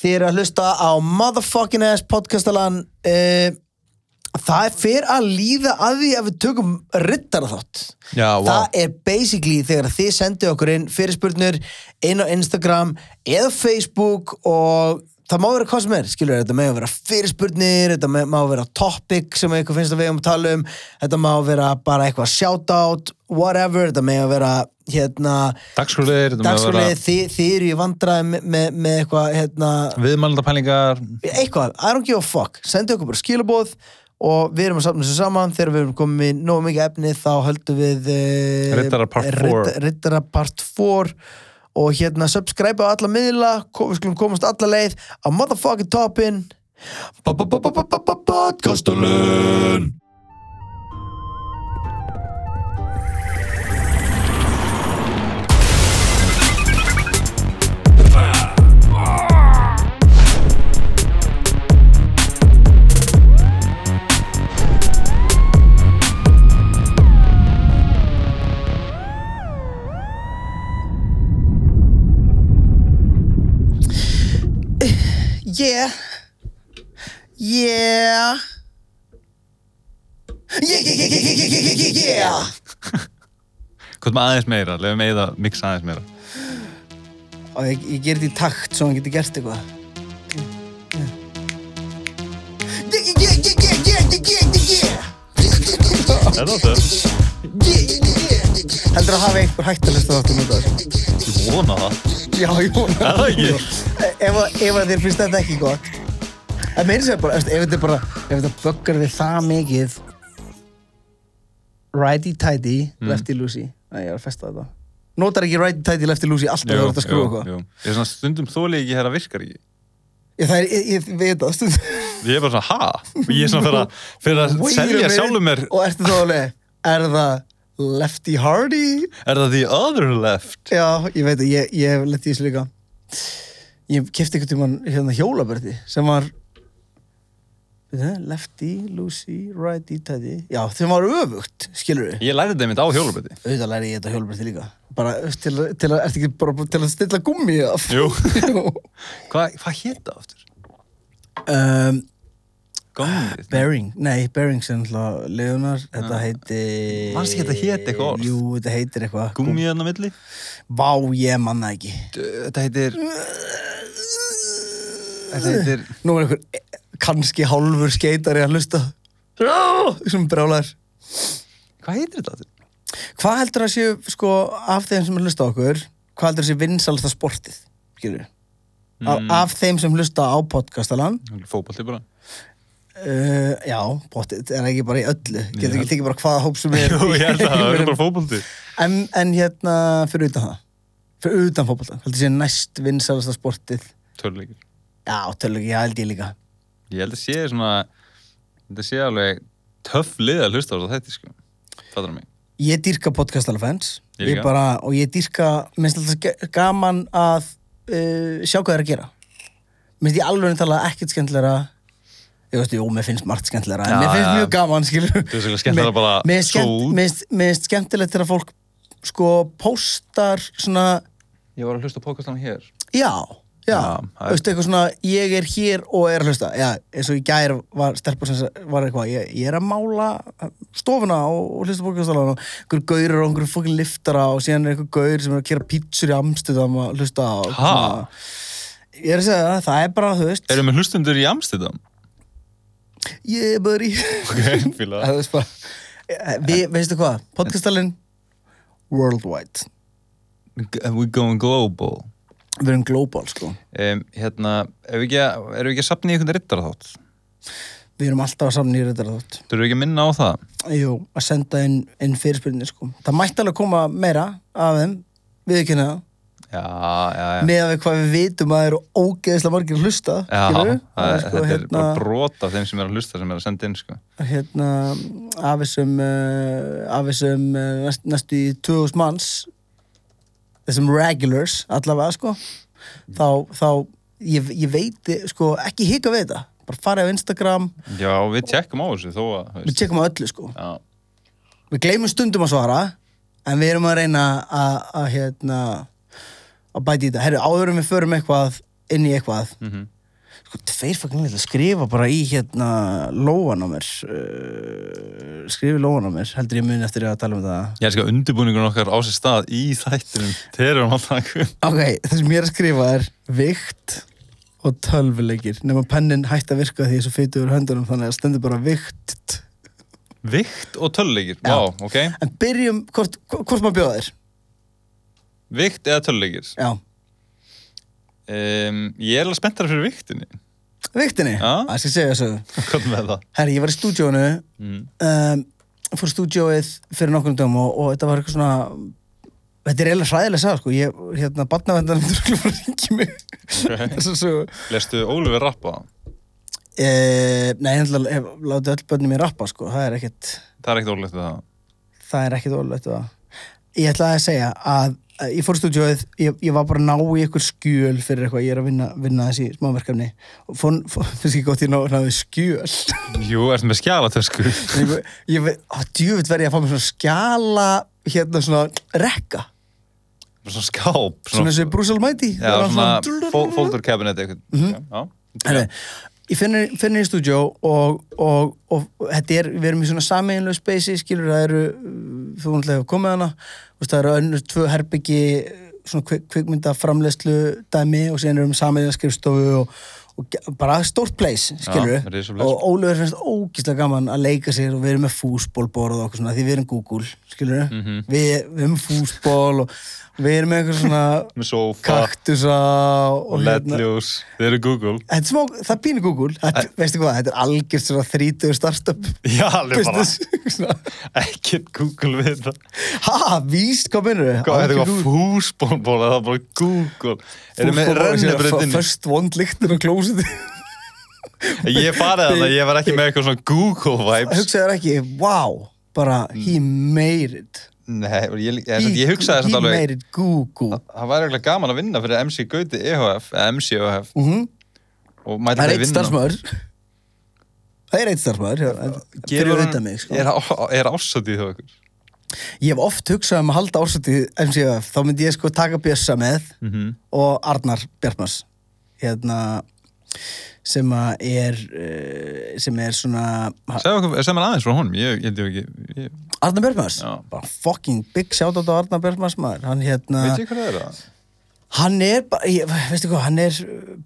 Þið eru að hlusta á motherfucking ass podcastalan uh, Það er fyrir að líða að því að við tökum rittara þátt Já, vá. Það er basically þegar þið sendið okkur inn fyrirspurnir inn á Instagram eða Facebook og það má vera hvað sem er, skilur, þetta má vera fyrirspurnir, þetta má- má vera topic sem eitthvað finnst að við um að tala um þetta má vera bara eitthvað shoutout whatever, þetta má vera hérna, dagsskólið, þið, þið eru í vandræði með, með, með eitthvað hérna, viðmælendapælingar. eitthvað, I don't give a fuck. Sendi okkur bara skilabóð og við erum að safna þessu saman. Þegar við erum komið í nógu mikið efni þá höldum við uh, four. Rittara part 4 og hérna subscribe á alla miðla. Við skulum komast alla leið. Á motherfucking toppin Podcastalun Yeah Yeah Yeah, yeah, yeah, yeah, yeah, yeah, yeah, yeah Hvort maður aðeins meira, lefa með það að mixa aðeins meira Og ég, ég ger þetta í takt svo hann getur gert eitthvað Yeah, yeah, yeah, yeah, yeah, yeah, yeah, yeah Þetta áttu Heldur að hafa einhver hættilegst að þáttu nú þar Ég vona það Já, ég vona það Ef, ef þér finnst þetta ekki gott En meiri sér bara, ef þetta er bara ef þetta böggar þig það mikið Righty-tighty, Mm. lefty-loosey Nei, ég er að festa þetta Notar ekki righty-tighty, lefty-loosey alltaf þegar þú ert að skrúa eitthvað Ég er svona stundum þóli ekki hér að virkar ekki Ég, það er, ég, ég veit það stund Ég er bara svona, ha? Ég er svona fyrir að, selja sjálfum mér Og ertu þá alveg, er það lefty-hardy? Er það the other left? Já, ég veit að ég, ég hef lett í þessu líka Ég kefti einhvern tímann hérna hjólaberti sem var Veitu, lefty, loosey, righty, tighty. Já, þeim var öfugt, skilur við Ég lærði þetta einmitt á hjólubiti Auðvitað læri ég þetta hjólaberti líka. Bara til, að- til að, bara til að stilla gummi af? Jú. Hvað hva hétt það aftur? um, Gómið Bearing, nei, Bearing sem alltaf Leonar, þetta heiti Manstu ekki þetta hét eitthvað orð? Jú, þetta heitir eitthvað. Gúmið hann á milli? Vá, ég manna ekki. Þetta heitir Þetta heitir Nú er einhver kannski hálfur skeitari að hlusta. Já, sem brjálar Hvað heitir þetta aftur? Hvað heldur að séu, sko, af þeim sem hlusta á okkur Hvað heldur að séu vinsalasta sportið Skilur af, Mm. af þeim sem hlusta á podcastalan. Fótbolti bara uh, Já, potið, er ekki bara í öllu. Getur ekki tekið bara hvaða hóp sem er Jú, ég held að það er bara fótbolti. En, en hérna, fyrir utan það. Fyrir utan fótbolta. Heldur sé næst vinsalasta sportið. Törleikir Já, tölur ekki, það held ég líka. Ég held að sé svona Þetta sé alveg töff lið að hlusta á þetta sko. Fattar mig. Ég dýrka podcastalafans Ég Ég líka. bara, og ég dýrka minnst alltaf gaman að uh, sjá hvað það er að gera. Minnst ég alveg tala ekkert skemmtilegra ég veist, jú, mér finnst margt skemmtilegra en mér finnst mjög gaman, skilur Þú veist skemmtilegra bara svo- mér finnst- skemmtilegt þegar fólk sko póstar svona Ég var að hlusta á podcastan hér. Já, já, þú veist, eitthvað svona ég er hér og er að hlusta. Já, eins og í gær var stelpur sem var eitthvað ég, ég er að mála stofuna og, og hlusta podcastalana og einhverju gaurir og einhverju fokkin liftara og síðan er einhverju gaur sem er að gera pítsur í Amsterdam að hlusta á. Og Ha? svona- ég er að segja það, það er bara, þú veist Erum við hlustundur í Amsterdam? Bara í Ok, fíla það bara við, veistu hvað, podcastalinn worldwide. We going global. Við erum global, sko. Um, Hérna, erum við ekki að, erum við ekki að sapna í einhvern rittara þátt? við erum alltaf að samna í þetta þátt Þurfum við ekki að minna á það? Jú, að senda inn, inn fyrirspyrnir sko. Það mætti alveg koma meira af þeim, við ekki það, Að við hvað við vitum að það eru ógeðislega margir að hlusta, Já, er, sko, þetta er hérna, bara brot af þeim sem er að hlusta sem er að senda inn sko. hérna, af þessum, uh, af þessum uh, næst, næstu í 2000 manns, þessum regulars allavega, sko, þá, þá ég, ég veit, sko, ekki hika við þetta, bara farið á Instagram, Já, við tjekkum á þessu þó að við tjekkum á öllu, sko. Já, við gleymum stundum að svara en við erum að reyna að, að hérna að bæti í þetta. Herru, áður en við förum eitthvað inn í eitthvað Mhm. sko, tveir litla skrifa bara í hérna lóan á mér uh, skrifi lóan á mér heldur ég mun eftir að tala um það Ég elskar undirbúningun okkar á sér stað í þættinum þegar erum alltaf ok, það sem ég er að skrifa er vikt og tölvuleikir nema pennin hætti að virka því þessu fytu úr höndunum þannig að stendur bara vikt Vikt og töluleikir, Já. vá, ok en byrjum, hvort, hvort maður bjóða þér Vikt eða töluleikir já, um, Ég er alveg spenntar fyrir viktinni viktinni, Já. það skal segja þessu Hvað með það? herri, ég var í stúdíónu Mm. um, fór stúdíóið fyrir nokkrum dögum og, og þetta var eitthvað svona þetta er eiginlega hræðilega sag sko. ég, hérna, barnavendan myndur að ringi mig Ok. þessu sögu Lestu Ólfur rappa? e, nei, ég látið öll börnum mér rappa sko. það er ekkert Það er ekkert ólegt við það það er ekkert ólegt ég ætla að segja að ég fór í stúdíóið, ég, ég var bara að ná í eitthvað skjöl fyrir eitthvað, ég er að vinna, vinna þessi smáverkefni og fór, finnst ekki gott ég ná, náði skjöl. Jú, ertu með skjálatösku ég, ég, ég, á djúvitt verði ég að fá mér svona skjala hérna svona rekka. Svona skáp svona þessi Brussel Mighty Já, svona fó- folder cabinet eitthvað. Mhm. Já, Herri, finnir, finnir í stúdjó og, og, og, þetta er, við erum í svona sameinlega spacey, skilur það eru þú náttúrulega hefur komið hana það eru önnur tvö herbyggi svona kvik, kvikmynda framleiðslu dæmi og síðan erum við sameinlega skrifstofu og, og bara stórt place, skilur place. og Ólfur finnst ógíslega gaman að leika sér og við erum með fúsbólborð og okkur svona því við erum Google, skilur Mhm. við, við erum fúsból og við erum með eitthvað svona með kaktusa og, og ledljós. Þið eru Google. Er smá, það er pínu Google. Þetta, Veistu hvað, þetta er algjört svona þrítugur startup. Já, alveg bara. Ekkert Google við það. Ha, víst, hvað minnur þau? Hvað er eitthvað fúsbólból Það er bara Google. Erum með rennibröndin First one lyktin á klósiti Ég farið þannig að ég var ekki með eitthvað svona Google vibes. Hugsaður ekki, wow Bara, he made it. Nei, ég, ég, He, ég, hugsaði he þess að alveg made it Google. Það væri eiginlega gaman að vinna fyrir MC Gauti EHF eða MC EHF Mhm. og mæta Það er eitt vinna starfsmöður Það er eitt en Fyrir auðvitað hann- mig, sko. Er, er ásatið hjá ykkur? Ég hef oft hugsað um að halda ársætti MCF, þá myndi ég sko taka Bjössa með Mm -hmm. og Arnar Bjartmars. Hérna sem að er uh, sem er svona segðu mér aðeins frá honum Ég, ég ég Arnar Já. bara fucking big shoutout á Arnar Bjartmars maður, hann hérna er hann er hvað, hann er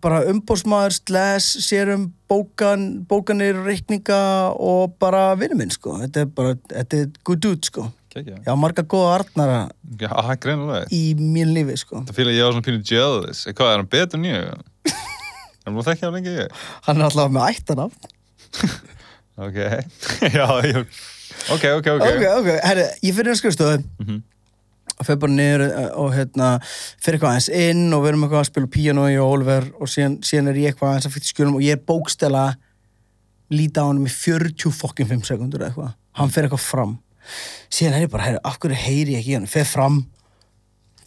bara umbósmaður, sles, sér um bókan, bókanir, reikninga og bara vinnu minn sko. Þetta er bara, þetta er good dude sko. Kekja ég á marga góða Arnara Já, í mín lífi sko. Það fýla ég á svona pínu jealous. Hvað, er hann betur en að þekkja hann lengi ég? hann er alltaf með ættan af. Ok. Já, ég Ok, ok, ok. Ok, ok, herri, ég fyrir að skrifstofu. Mhm. og fyrir bara niður uh, og hérna fyrir eitthvað aðeins inn og við erum eitthvað að spila piano í Oliver og síðan, síðan er ég eitthvað aðeins að fyrir skjölum og ég er bókstela líta á hann í 40 fokkin 5 sekundur eitthvað, hann fyrir eitthvað fram. Síðan er ég bara, herri, af hverju heyri ég ekki hann fyrir fram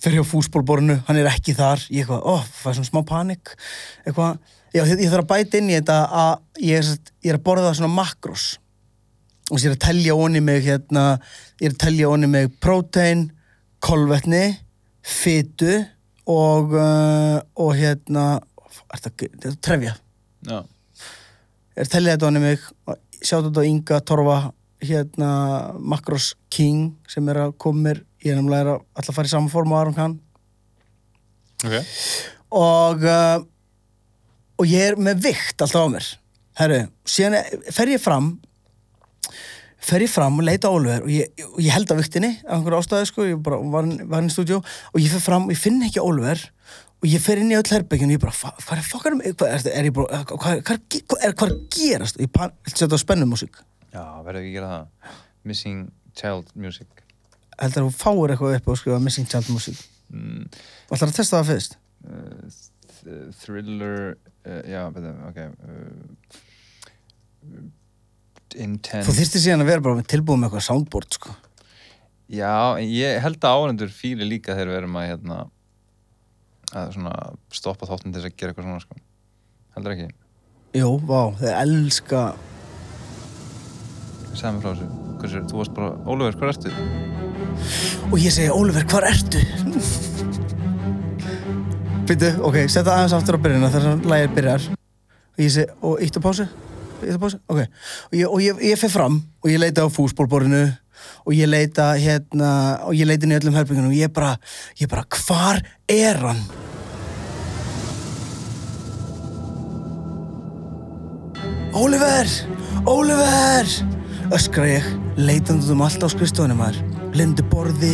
fyrir hjá fúsbólborinu, hann er ekki þar. Ég eitthvað, ó, það er svona smá panik. Eitthvað, já, ég, ég þarf að bæta inn í þetta að ég er, ég er að borða svona makros. Og sér að telja onni mig hérna, ég er að telja onni mig prótein, kolvetni fytu og uh, og hérna er þetta, er trefja. Já. Ég er að telja þetta onni mig sjáttu þetta á Inga Torfa hérna Makros King sem er að koma mér ég er nefnilega að alltaf fara í saman form og Aron Khan Ok. Og uh, og ég er með vikt alltaf á mér. Herru, síðan er- fer ég fram fer ég fram og leita á Oliver og ég, og ég held á viktinni af einhverju ástæði sko, ég bara var, var inn í stúdíu og ég fer fram og ég finn ekki Oliver og ég fer inn í öll herbyggin og ég bara, "Fa- hvað er fokkarum hvað er, er ég bara, hvað, er að gerast? Og ég setja á spennumúsík. Já, verður ekki að gera það. Missing Child Music heldur að þú fáir eitthvað upp og skrifa Missing Child músík. Mm, og ætlar að testa það fyrst? Uh, th- Thriller uh, Já, betur, ok uh, Intense. Þú þyrftir síðan að vera bara tilbúið með eitthvað soundboard sko. Já, en ég held að áhendur fíli líka þegar við erum að hérna að svona stoppa þáttin til þess að gera eitthvað svona sko. Heldur ekki, Jú, vá, þeir elska mér frá þessu. Hversu, þú varst bara, Ólafur, hvað ertu? Og ég segi, Oliver, hvar ertu? Býtu, ok, setja aðeins aftur á byrjunna þar sem lægir byrjar og ég segi, og eitt á pásu eitt á pásu, ok og ég, ég, ég fer fram og ég leita á fúsbólborinu og ég leita hérna og ég leita inn í öllum herbyggjunum og ég bara, ég bara, hvar er hann? Oliver! Oliver! Öskra ég, leitandi um allt á skrifstofunum maður. Lendi borði,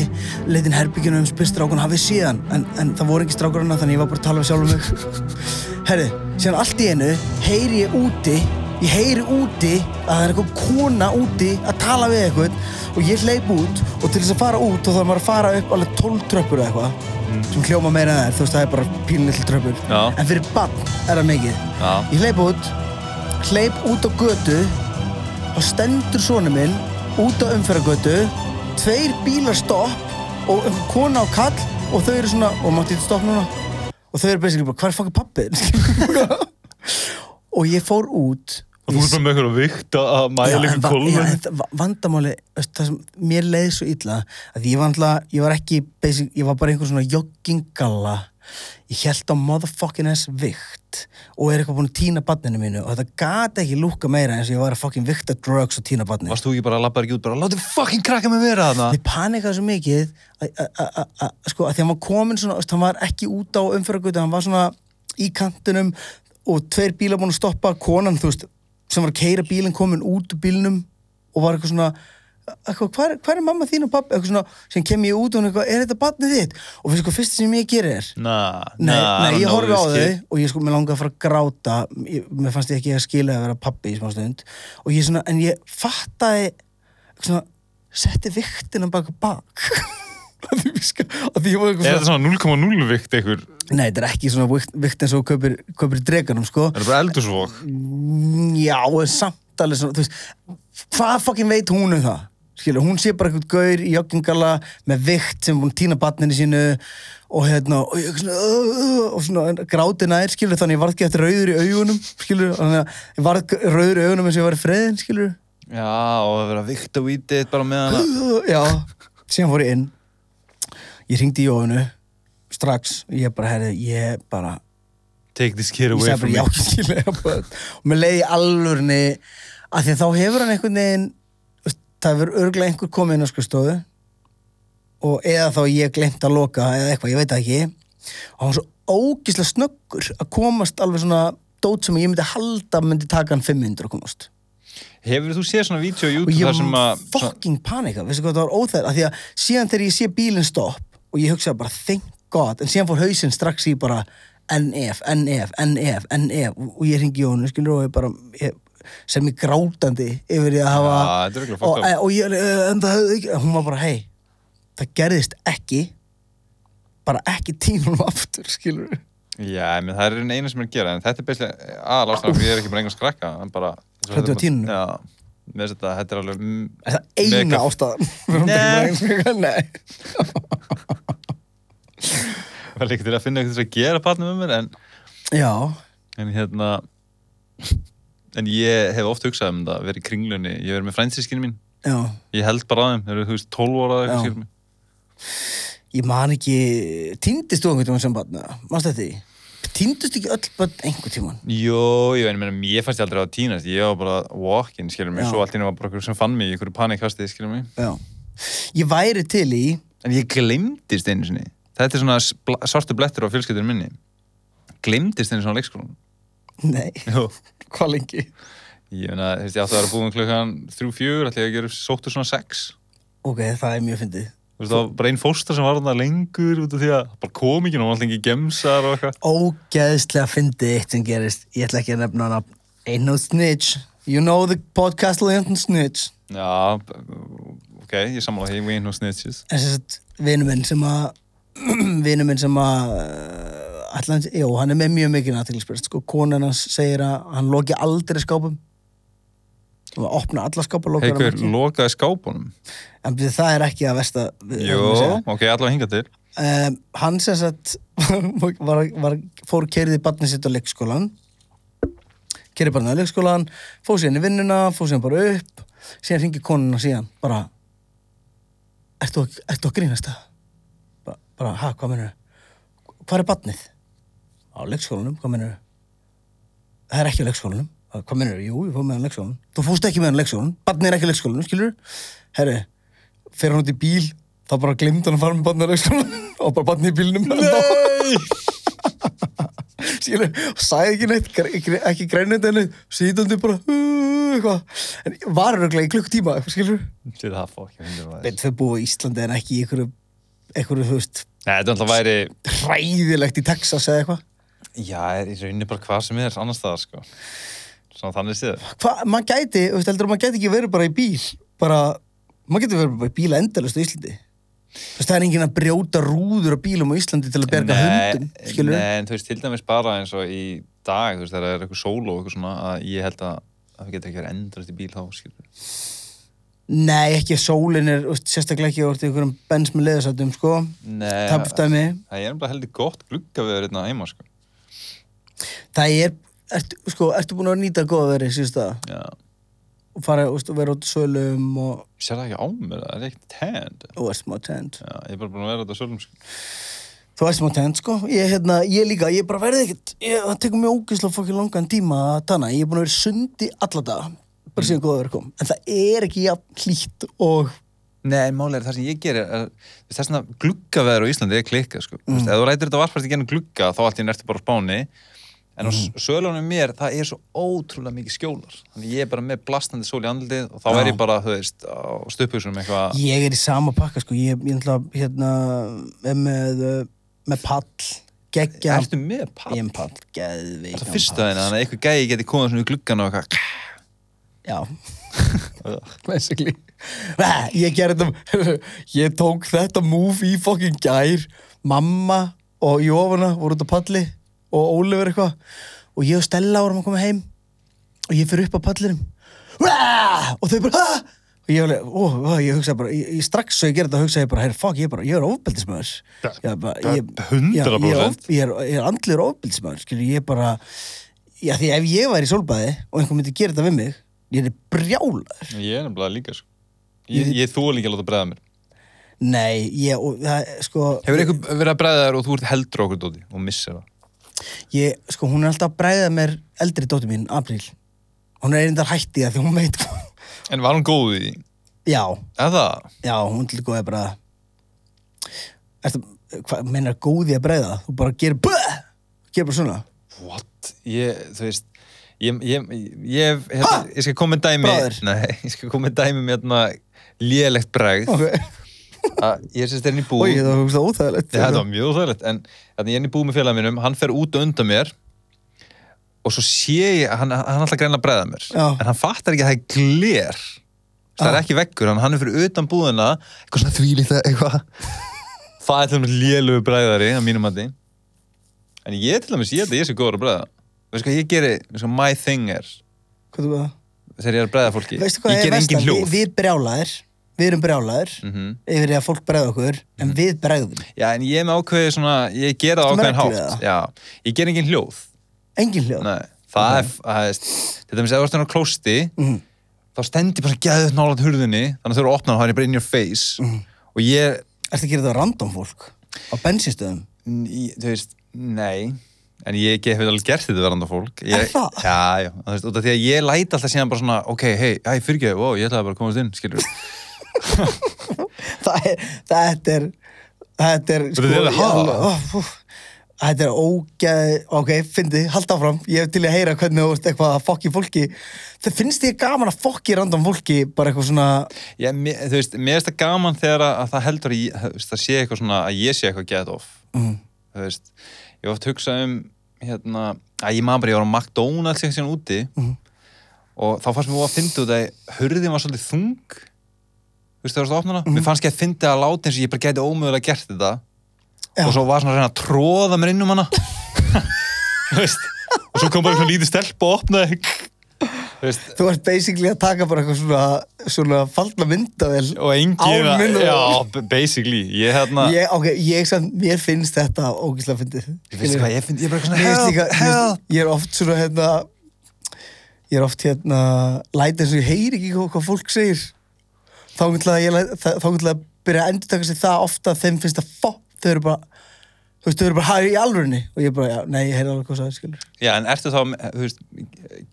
leitin herbyggjunum um spyrst strákun hafið síðan, en, en það voru ekki strákur hana þannig ég var bara að tala við sjálfum mig. Herri, síðan allt í einu heyri ég úti, ég heyri úti að það er eitthvað kona úti að tala við eitthvað og ég hleyp út og til þess að fara út þá þarf maður að fara upp alveg 12 tröppur eða eitthvað sem hljóma meira er, þú veist það er bara pínlill tröppur Já. en fyrir bann er það mikið Já. ég hleyp út hleyp út á götu og stendur svona minn út á umferðagötu tveir bílar stopp og einhver kona á kall og þau eru svona og mátti þetta stopp núna? Og þau eru basically bara hvað er fucking pappið og ég fór út Og þú bara með eitthvað vikt að mæla það- va- vandamáli sem mér leiði svo illa að ég var alltaf, ég var ekki basic, ég var bara einhver svona joggingalla ég held á motherfucking ass vikt og er eitthvað búin að týna badninu mínu og þetta gata ekki lúka meira eins og ég var að fucking vikta drugs og týna badninu Varst þú ekki bara að labba ekki út bara Láttu fucking krakka mig vera þarna? Ég panikaði svo mikið að, að, að, að, sko, að því hann var komin svona, hann var ekki út á umferðargötu, hann var svona í kantinum og tveir bílar búin að stoppa, konan, þú veist, sem var að keira bílinn komin út úr bílnum og var eitthvað svona, hvað er, er mamma þín og pappi, eitthvað svona, sem kem ég út og hún eitthvað, er þetta barnið þitt? Og fyrir sko, fyrsta sem ég gerir er, Na, Nei, nei, ég horfi á þau og ég sko, mér langaði að fara að gráta. Ég, mér fannst ég ekki að skila að vera pappi í smá stund. Og ég svona, en ég fattaði svona, setti viktina baka bak. Að því, ska- að því ég var Er eitthvað þetta svona svona 0,0 vikt einhver nei, þetta er ekki svona vikt, vikt eins og kaupir í dreganum, sko. Er þetta bara eldursvok Mm, já, samt alveg svona, hvað fokkin veit hún um það skilur, hún sé bara eitthvað gaur í joggingala með vikt sem að týna batninu sínu og hérna og ég uh, og svona gráti nær, skilur, þannig ég varð ekki eftir rauður í augunum skilur, þannig að ég varð rauður í augunum eins og ég var í freðin, skilur. Já, og það vera vikt og vítið bara með hana já, síðan fór ég inn. Ég hringdi í Jófinu strax, ég bara, herri, ég bara Take this kid ég away sagði from bara já, me skilja og mér leiði alvörni að því að þá hefur hann einhvern veginn það hefur örglega einhver komið inn á skrifstofu og eða þá ég glemt að loka eða eitthvað, ég veit það ekki. Og hann var svo ógislega snöggur að komast alveg svona dót sem ég myndi halda myndi taka hann 500 að komast. Hefur þú séð svona á og YouTube ég þar sem að svona- fucking panika, veistu hvað það var óþægð að því að síðan þegar ég sé bílinn stopp og ég hugsaði bara thank god en síðan fór hausinn strax í bara NF, NF, NF, NF og og ég ringi Jónu, skilur og ég bara ég, sem ég grátandi yfir því að hafa þetta er örugglega og, up. og ég, það hún var bara, hei, það gerðist ekki bara ekki tínunum aftur, skilur Já, menn það er einu sem er að gera en þetta er beislega aðal ástæðan fyrir ég er ekki bara einhvers krakka við tínunum? Já, með þess að þetta, þetta er alveg er það eina ástæðan Nei. Nei var líka til að finna eitthvað til að gera partner með mér en, Já, en hérna en ég hef oft hugsað um það verið í kringlunni, ég verið með frændsískinu mín. Já. Ég held bara á þeim, þeir eru þú veist 12 ára eitthvað skilur mig. Ég man ekki, týndist þú einhvern tímann sem barn, mannst þetta því? Týndist ekki öll börn einhvern tímann? Jó, ég meina, ég fannst ég aldrei að tínast. Ég var bara walk-in, skilur mig, Já. svo allt í einu var bara okkur sem fann mig í einhverju panikkasti, skilur mig. Já. Ég væri til í, en ég glemdist einu sinni. Þetta er svona svartu blettur á fjölskyldunum minni. Glemdist einu svona á leikskólanum. Nei, Jú. hvað lengi? Ég meina, þú veist, ég átti að vera búin klukkan þrjú, fjör, ætla ég að gera sóttur svona sex. Ok, það er mjög fyndið. Þú veist, það var bara einn fóstar sem var þarna lengur út af því að bara kom ekki, og hann alltaf ekki gemsar og eitthvað. Ógeðslega fyndið eitt sem gerist, ég ætla ekki að nefna hana, ain't no snitch, you know the podcast ain't no snitch. Já, ok, ég sammála því, we ain't no snitches. En sem sagt, vinur minn sem að, vinur minn sem að, ætla hans, jú, hann er með mjög mikið aðtilsprest, sko, konan hans segir að hann loki aldrei skápum. Og að opna alla skápa, lokar hann Haukur ekki. lokaði skápunum. En það er ekki að versta það segja. ok, allavega hinga til. um, hann sem sagt var, var, fór kerið barnið sitt á leikskólan kerið barnið á leikskólan fór síðan í vinnuna, fór síðan bara upp síðan ringi konuna síðan bara ertu, að- ertu að grínast það? bara, bara ha, hvað mennur hvað er barnið? Á leikskólanum, hvað mennur Það er ekki á leikskólanum. "Það- Hvað mennur Jú, ég fór með hann á leikskólanum. Þú fórst ekki með hann á leikskólanum. Barnið er ekki á leikskólanum, skilur Herri, fer hann út í bíl þá bara glimta hann að fara með barnið á leikskólanum. Og bara barnið í bílnum. Skilur, sagði ekki neitt gre- ekki greinandi henni, sítandi bara "Uh," en var örgulega í klukktíma eitthvað, skilur, þau búa í Íslandi en ekki í einhverju, einhverju, þú veist Nei, þetta er alltaf væri, hræðilegt í Texas eða eitthvað já, er í rauninni bara hvað sem er annars staðar, sko. Svona þannig séð. hvað, maður gæti, þú veist, heldur maður gæti ekki verið bara í bíl, bara maður geti verið bara í bíl endalist á Íslandi þú veist, það er enginn að brjóta rúður á bílum á Íslandi til að berga hundum, skilur Nei, en þú veist, til dæmis bara eins og í dag, þú veist, það er eitthvað sóló og eitthvað svona, að ég held að það getur ekki verið endrast í bíl þá, skilur. Nei, ekki sólin er, þú veist, sérstaklega ekki orðið einhverjum bens með leðasátum, sko Nei, tapstæmi, það er bara heldur gott glugga við hérna heima, sko. Það er ertu, sko, ertu búin að nýta góða verið síðust það Já. og fara, þú veist, og vera út í sölum og, Sér það ekki á mér, það er ekkert tend. og er smá tent Já, ég er bara búin að vera þetta svolum, sko. þú er smá tent, sko, ég, hérna, ég líka ég bara verði ekkert, það tekur mjög ógeðslega fokkin langan tíma að tanna, ég er búin að vera í sundi alla daga, bara síðan góða verið kom en það er ekki jafn hlýtt og Nei, málega er það sem ég gerir er, þess að gluggaveður á Íslandi er klikkað, sko. Mm. Ef þú rætir þetta varpast í gennum glugga, þá allt í nerti bara spáni. En á mm. sölunum mér, það er svo ótrúlega mikið skjólar. Þannig ég er bara með blastandi sól í andlið og þá Já. er ég bara, þú veist, á stöpuðsum eitthvað. ég er í sama pakka, sko ég, hérna, er með uh, með pall, geggja Ertu með papp? ég er með pall, geðveik Það er fyrsta þenni, þannig að eitthvað gæi geti komað svona í gluggan og eitthvað. Já Ég gerði þetta Ég tók þetta move í fucking gær Mamma og Jófana voru út á palli og Ólefur eitthvað og ég og Stella vorum að koma heim og ég fyrir upp á pallinum og þau bara "Ha!" og ég, alveg, ó, ó, ég hugsa bara ég, ég strax svo ég gerði þetta hugsa ég bara, herr, fuck, ég er bara ég er ofbeldismöður ég, bara, ég, já, 100%. ég, er of- ég, er, ég er andlir ofbeldismöður skilur, ég bara já, því ef ég væri í sólbæði og einhver myndi gera þetta við mig ég er brjálaður Ég er nefnilega líka, sko. Ég, ég þú líka að láta bregða mér. nei, ég, og það, sko Hefur eitthvað verið að bregða þér og þú ert heldur okkur dóti og missir það? Ég, sko, hún er alltaf að bræða mér eldri dóttir mín, Apríl hún er einnig hætti það því hún veit hvað En var hún góð í því? já, Eða? já, hún til góði að bræða Ertu, hvað meinar góði að bræða þú bara gerir bæ gerir bara svona What? Ég, þú veist, ég, ég, ég, hérna, ég skal koma með dæmi, Bráðir? nei, ég skal koma með dæmi með hérna lélegt bregð. ok, að Ég sést er inn í búð. oi, það var það óþægilegt Ég er í búð með félagum mínum, hann fer út undan mér og svo sé ég, hann, hann alltaf greina að bregða mér, Já. en hann fattar ekki að það er gler, það er ekki veggur, hann, hann er fyrir utan búðina, eitthvað svona þvílíkt að eitthvað, það er til dæmis lélugu bregðari að mínum mati, en ég til dæmis, ég held að ég sé góður að bregða, veistu hvað ég geri, veistu hvað my thing er, hvað þú veist þegar ég er að bregða fólki, ég er ger engin hljóð. við brjálaðir, við erum brjálaðir Mhm. yfir því að fólk bregða okkur en við bregðum, Já, en ég er með ákveði svona, ég gera það ákveðin hátt, já, ég ger engin hljóð, engin hljóð? Nei, það er, það er, til dæmis ef þú ert á klósti, Mhm. þá stendir bara gæðið nálat hurðinni, þannig að þau eru að opna og það er bara in your face. Mhm. og ég, ertu að gera þetta á random fólk? Á bensinstöðum þú veist, nei, en ég hef alveg gert þetta verðandi fólk. Ég, það? Já, já, þú veist, út af því að ég læt alltaf síðan bara svona, ok, hei, hei, fyrir ekki, ó, ég ætlaði bara að komast inn, skilur. það er, þetta er þetta er sko ég þetta er ógeð ok, fyndi, halda áfram. Ég hef til að heyra hvernig þú veist eitthvað að fokki fólki. Það finnst þér gaman að fokki random fólki bara eitthvað svona Já, mér, þú veist, mér finnst það gaman þegar að, að það heldur að veist, það sé eitthvað svona, að ég sé eitthvað get off. mm, þú veist, ég hef oft hugsað um hérna, að ég maður bara, ég var á McDonalds eitthvað síðan úti Mhm. og þá fannst mér að finna út að hurðin var svolítið þung þú veist, það var svona opnana Mhm. mér fannst ekki að finna að láta eins og ég bara gæti ómögulega gert þetta. Já. og svo var svona að reyna að tróða mér inn um hana. Þú veist? Og svo kom bara eitthvað lítið stelp og opnaði. Þú veist, þú ert basically að taka bara eitthvað svona svona faldna myndavel og engin Án myndavél. já, b- basically, ég hérna ég, ég, ok, ég samt, mér finnst þetta ógislega fyndið. Veist hvað, ég finn, ég er bara eitthvað Mér svona finnst líka, help, mér help. finnst- ég er oft svona hérna ég er oft hérna læt eins og ég heyri ekki hvað, hvað fólk segir þá vil að ég læt- þá þá vil að byrja að endur taka sig það ofta að þeim finnst að fó, þau eru bara þú veist, þau eru bara, hæ, í alvörunni og ég bara, já, nei, ég heyrði alveg hvað það er, skilur Já, en ertu þá, þú veist,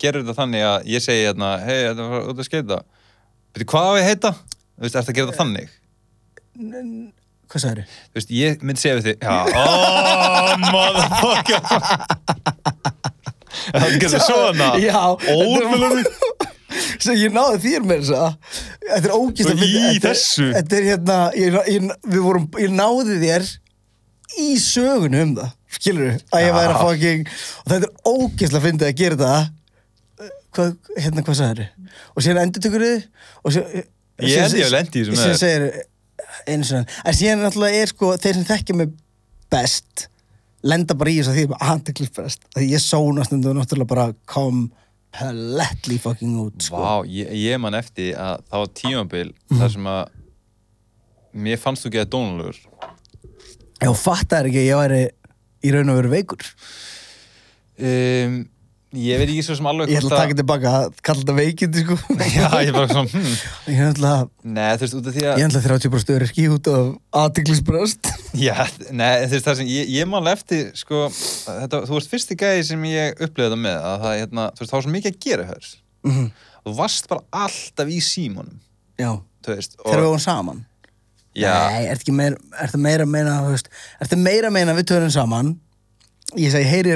gerur þetta þannig að ég segi hérna, hei, þetta var út að skeita. Veitu, hvað á ég heita? Þú veist, ertu að gera þetta þannig? hvað sagði þau? Þú veist, ég myndi segja við þig, já, oh, motherfucker. Það er gerði svona. Já, Svo ég náði þér með þess að Þetta er ógist Og í þessu. Þetta er hérna ég, ég, vorum, ég náði þér í sögunu um það Skilur að ég væri að fucking Og þetta er ógist að fyndi að gera það. Hvað, hérna, hvað sagði Og síðan endur tökur þið og síðan, Ég með Síðan þér. segir einu svona En síðan náttúrulega er sko Þeir sem þekkja mig best Lenda bara í þess að því að handeklisprest Því ég sóna stundum náttúrulega bara kom Completely fucking út sko. Vá, ég, ég man eftir að það var tímabil þar sem að mér fannst þú ekki að dónulegur. Já, fattar ekki ég væri í raun og veru veikur. Um, ég veit ekki svo sem alveg Ég ætla að taka tilbaka að kalla þetta veikindi, sko. Já, ég bara svona, hm. Ég er alltaf, Nei, þú veist, út af því ég að er alltaf 30% stöður út af aðtiklisbröst. Já, nei, þú veist það sem ég, ég man eftir, sko, þetta, þú varst fyrsti gæði sem ég upplifði þetta með, að það, hérna, þú veist, það var svo mikið að gera hér. Mm Þú varst bara alltaf í símanum, Já, þú veist, þegar við vorum saman. já, Nei, ertu ekki meira, ertu meira að meina, veist, ertu meira að meina að við törum saman. Ég segi, heyri.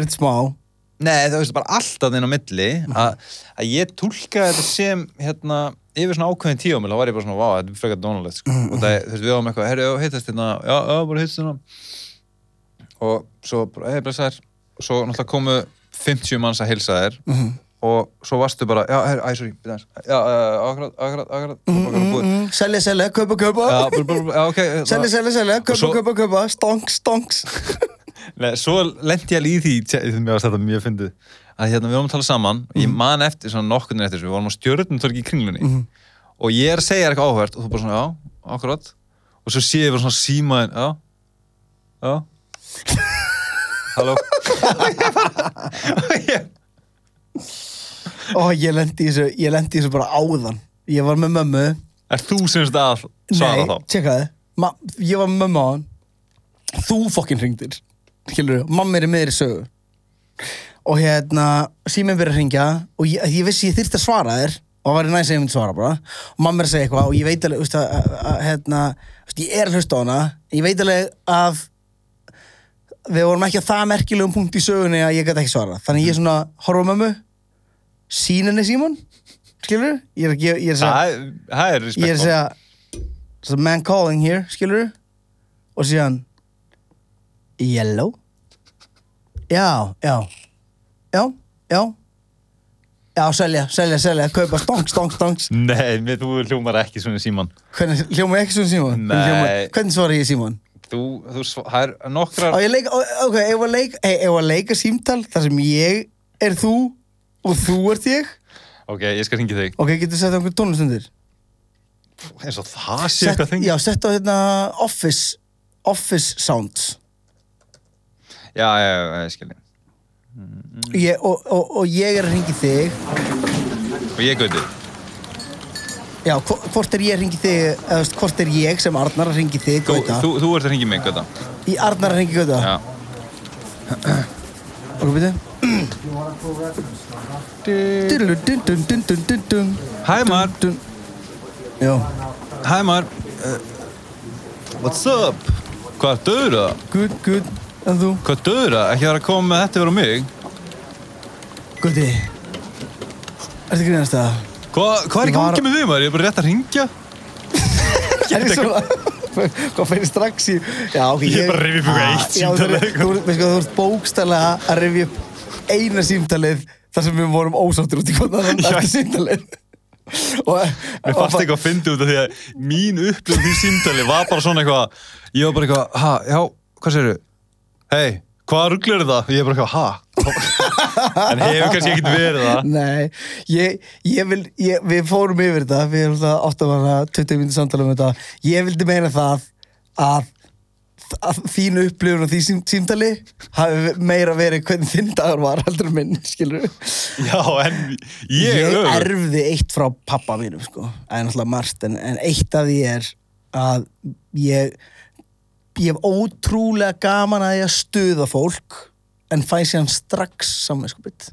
Nei, þú veist, bara alltaf þinn á milli, að, að ég túlkaði þetta sem, hérna, yfir svona ákveðin tíumil, þá var ég bara svona, vá, þetta er frekar dónalegt, sko, og það, þú veist, við varum eitthvað, herri, heitast hérna, já, já, bara heitast hérna, og svo hei, blessaður, og svo náttúrulega komu 50 manns að heilsa þér, Mhm. og svo varstu bara, já, herri, æ, sorry, byrja aðeins, já, akkurat, akkurat, akkurat, Mm, búið. mm, Selja, selja, já, ok. Selja, selja, selja, kaupa, svo- kaupa, kaupa. Stonks, stonks. Nei, svo lendi ég alveg í því, því mér varst þetta mjög fyndið, að hérna við vorum að tala saman, og ég man eftir svona nokkurnin eftir þessu, við vorum á stjörnum þorgi í kringlunni, og ég er að segja þér eitthvað áhvert, og þú bara svona, já, akkurat, og svo sé ég bara svona símaðin, já, já, halló, og ég, Ó, ég lendi í þessu, ég lendi í þessu bara áðan. Ég var með mömmu. er þú sem þetta að svara Nei, þá? tjekkaði Ma, Ég var með mömmu á hann Þú fokkin hringdir Skilur, mamma er í miðri sögu. Og hérna, síminn byrja að hringja Og ég, ég vissi ég þyrfti að svara þér Og það var næst að ég myndi svara bara. Og mamma er að segja eitthvað Og ég veit alveg, veist, að, að, að, hérna, veist, ég er að hlusta á hana. Ég veit alveg að Við vorum ekki á það merkilegum punkt í sögunni Að ég gæti ekki svara Þannig ég svona horfa á mömmu. Sýninni Símon Skilur, ég er að, ég, er að segja er- er er að man calling here, skilur og síðan yellow? Já, já. Já, já. Já, selja, selja, selja, kaupa stonks, stonks, stonks. Nei, mér, þú hljómar ekki svona síman hvernig, hljóma ég ekki svona Símon? Nei. Hvernig hljóma- hvernig svara ég Símon? Þú, þú, sv- það er nokkrar á ég leika, ó, ok, ef að leika hey, ef að leika símtal þar sem ég er þú og þú ert ég. Ok, ég skal ringi þig. Ok, getur sett einhver tónlistundir? Eins og það sé eitthvað þengi já, sett á hérna office office sounds Já, já, já, ég skilji ég, og, og, og ég er að ringi þig. Og ég gauti. Já, hvo- hvort er ég að ringi þig eða þú veist, hvort er ég sem Arnar að ringi þig Þú, Gauta? þú, þú ert að ringi mig, gauta. Í Arnar að ringi Gauta? Já. Ok, byrju Dun, dun, dun, dun, dun, dun, dun. Hæ, Mar. Já, Hæ, Mar. Uh, What's up? Hvað er döðra? good, good En þú? Hvað er döðra? Ekki það að koma með þetta yfir á mig Gauti Ertu að grínast það? Hvað, hvað er í Ég var- gangi með þig, maður? Ég er bara rétt að ringja Er ég svona Hvað fyrir strax í Já, ok Ég er bara að rifja upp eitthvað Ah, eitt já, símtal þú- ert- bókstælega að rifja upp eina símtalið þar sem við vorum ósáttur út í hvað það Já. eftir símtalið og, Mér fannst eitthvað að fyndi út af því að mín upplifn því símtali var bara svona eitthvað Ég var bara eitthvað, ha, já, hvað segirðu? Hei, hvað rugglir er það? Ég er bara eitthvað, ha? en hefur kannski ekkert verið það Nei, ég, ég vil, ég, við fórum yfir þetta, við erum alltaf átt að vara 20 minnir samtala um þetta. Ég vildi meina það að, að þín upplifun og því sím, símtali hafi meira verið hvernig þinn dagur var heldur en minn, skilur. Já, en ég, Ég erfði eitt frá pappa mínum, sko. Það er náttúrulega margt, en, en eitt af því er að ég ég hef ótrúlega gaman að ég að stuða fólk en fæ síðan strax samvinskupið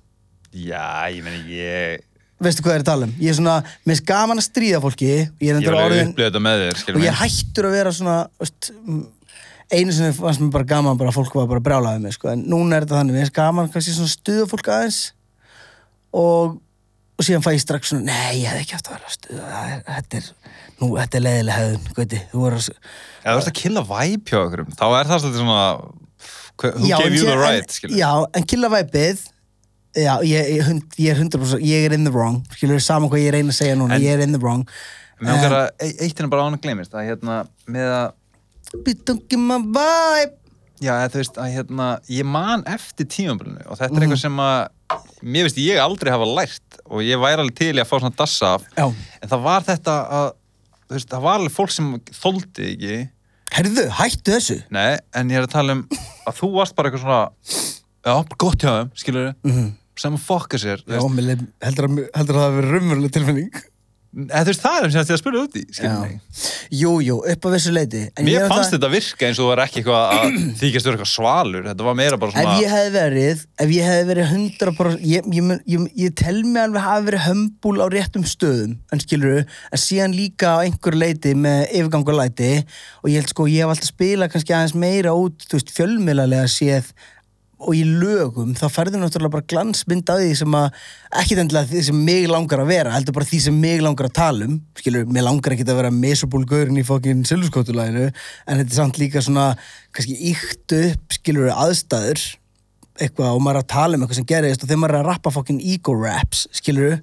Já, ég meni, ég veistu hvað er að tala um? Ég er svona, mér finnst gaman að stríða fólki ég er endur orðin þér, og ég hættur að vera svona veist, einu sem fannst mér bara gaman bara fólk var bara brjálaðið mig sko. en núna er þetta þannig, mér finnst gaman að stuða fólk aðeins og, og síðan fæ ég strax svona nei, ég hef ekki haft að vera er, þetta er, nú, þetta er leiðileg hefðun gauti, þú voru að Ef þú ert að killa væp hjá okkur þá er það svolítið svona Who Já, gave you the right, skilur Já, en killa væpið Já, ég, ég, hund- ég er 100% Ég er in the wrong Skilur saman hvað ég reyna að segja núna En- Ég er in the wrong Mér okkar að e- eitt er bara án að gleymist að hérna með að Bitch, don't give my vibe Já, þú veist að hérna, ég man eftir tímabilinu og þetta er Mhm. eitthvað sem að mér veist ég aldrei hafa lært og ég væri alveg til í að fá svona dassa af. Já. en það var þetta að þú veist, það var alveg fólk sem þóldi ekki. Herðu, hættu þessu. Nei, en ég er að tala um að þú varst bara eitthvað svona já, gott hjá þeim, skilur við Mhm. sem að fokka sér, þú Já, veist, mér leið- heldur að, heldur að það hafi verið raunveruleg tilfinning eða þú veist, það er sem ég að spyrja út í, skilur Já. mig. Jú, jú, upp á vissu leiti en Mér fannst það- þetta virka eins og það var ekki eitthvað að þykjast vera eitthvað svalur, þetta var meira bara svona Ef ég hefði verið, ef ég hefði verið 100% ég, ég, ég, ég tel mig alveg hafi verið hömbúl á réttum stöðum en skilur en síðan líka á einhver leiti með yfirgangulæti og ég held sko, ég hef alltaf spilað kannski aðeins meira út, þú veist, fjölmiðlarlega séð og í lögum þá færðu náttúrulega bara glansmynd af því sem að ekki endilega því sem mig langar að vera heldur bara því sem mig langar að tala um. Skilur, mér langar ekki að vera mesobúlgaurin í fokkin silfurskótulæginu en þetta er samt líka svona kannski íkt upp skilur aðstæður eitthvað og maður er að tala um eitthvað sem gerist og þegar maður er að rappa fokkin ego raps skilur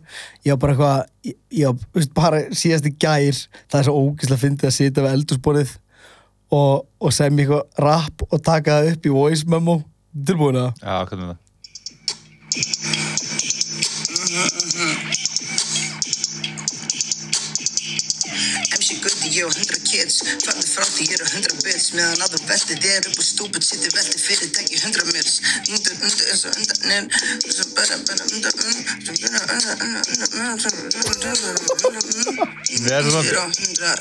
ég var bara eitthvað ég, veist, bara síðast í gær það er svo ógeðslega fyndið að sitja við eldursporið og, og segja mér eitthvað rap og taka það upp í voice memo tilbúin að Já, hvernig er það? Ég og 100 kids Fattu frá því ég eru 100 bits Meðan að þú velti þér upp og stúpid Sitti velti fyrirtæki 100 mils Undur, undur, eins og undan nýr Svo bara, bara, undan Svo bara, Við erum svona- undan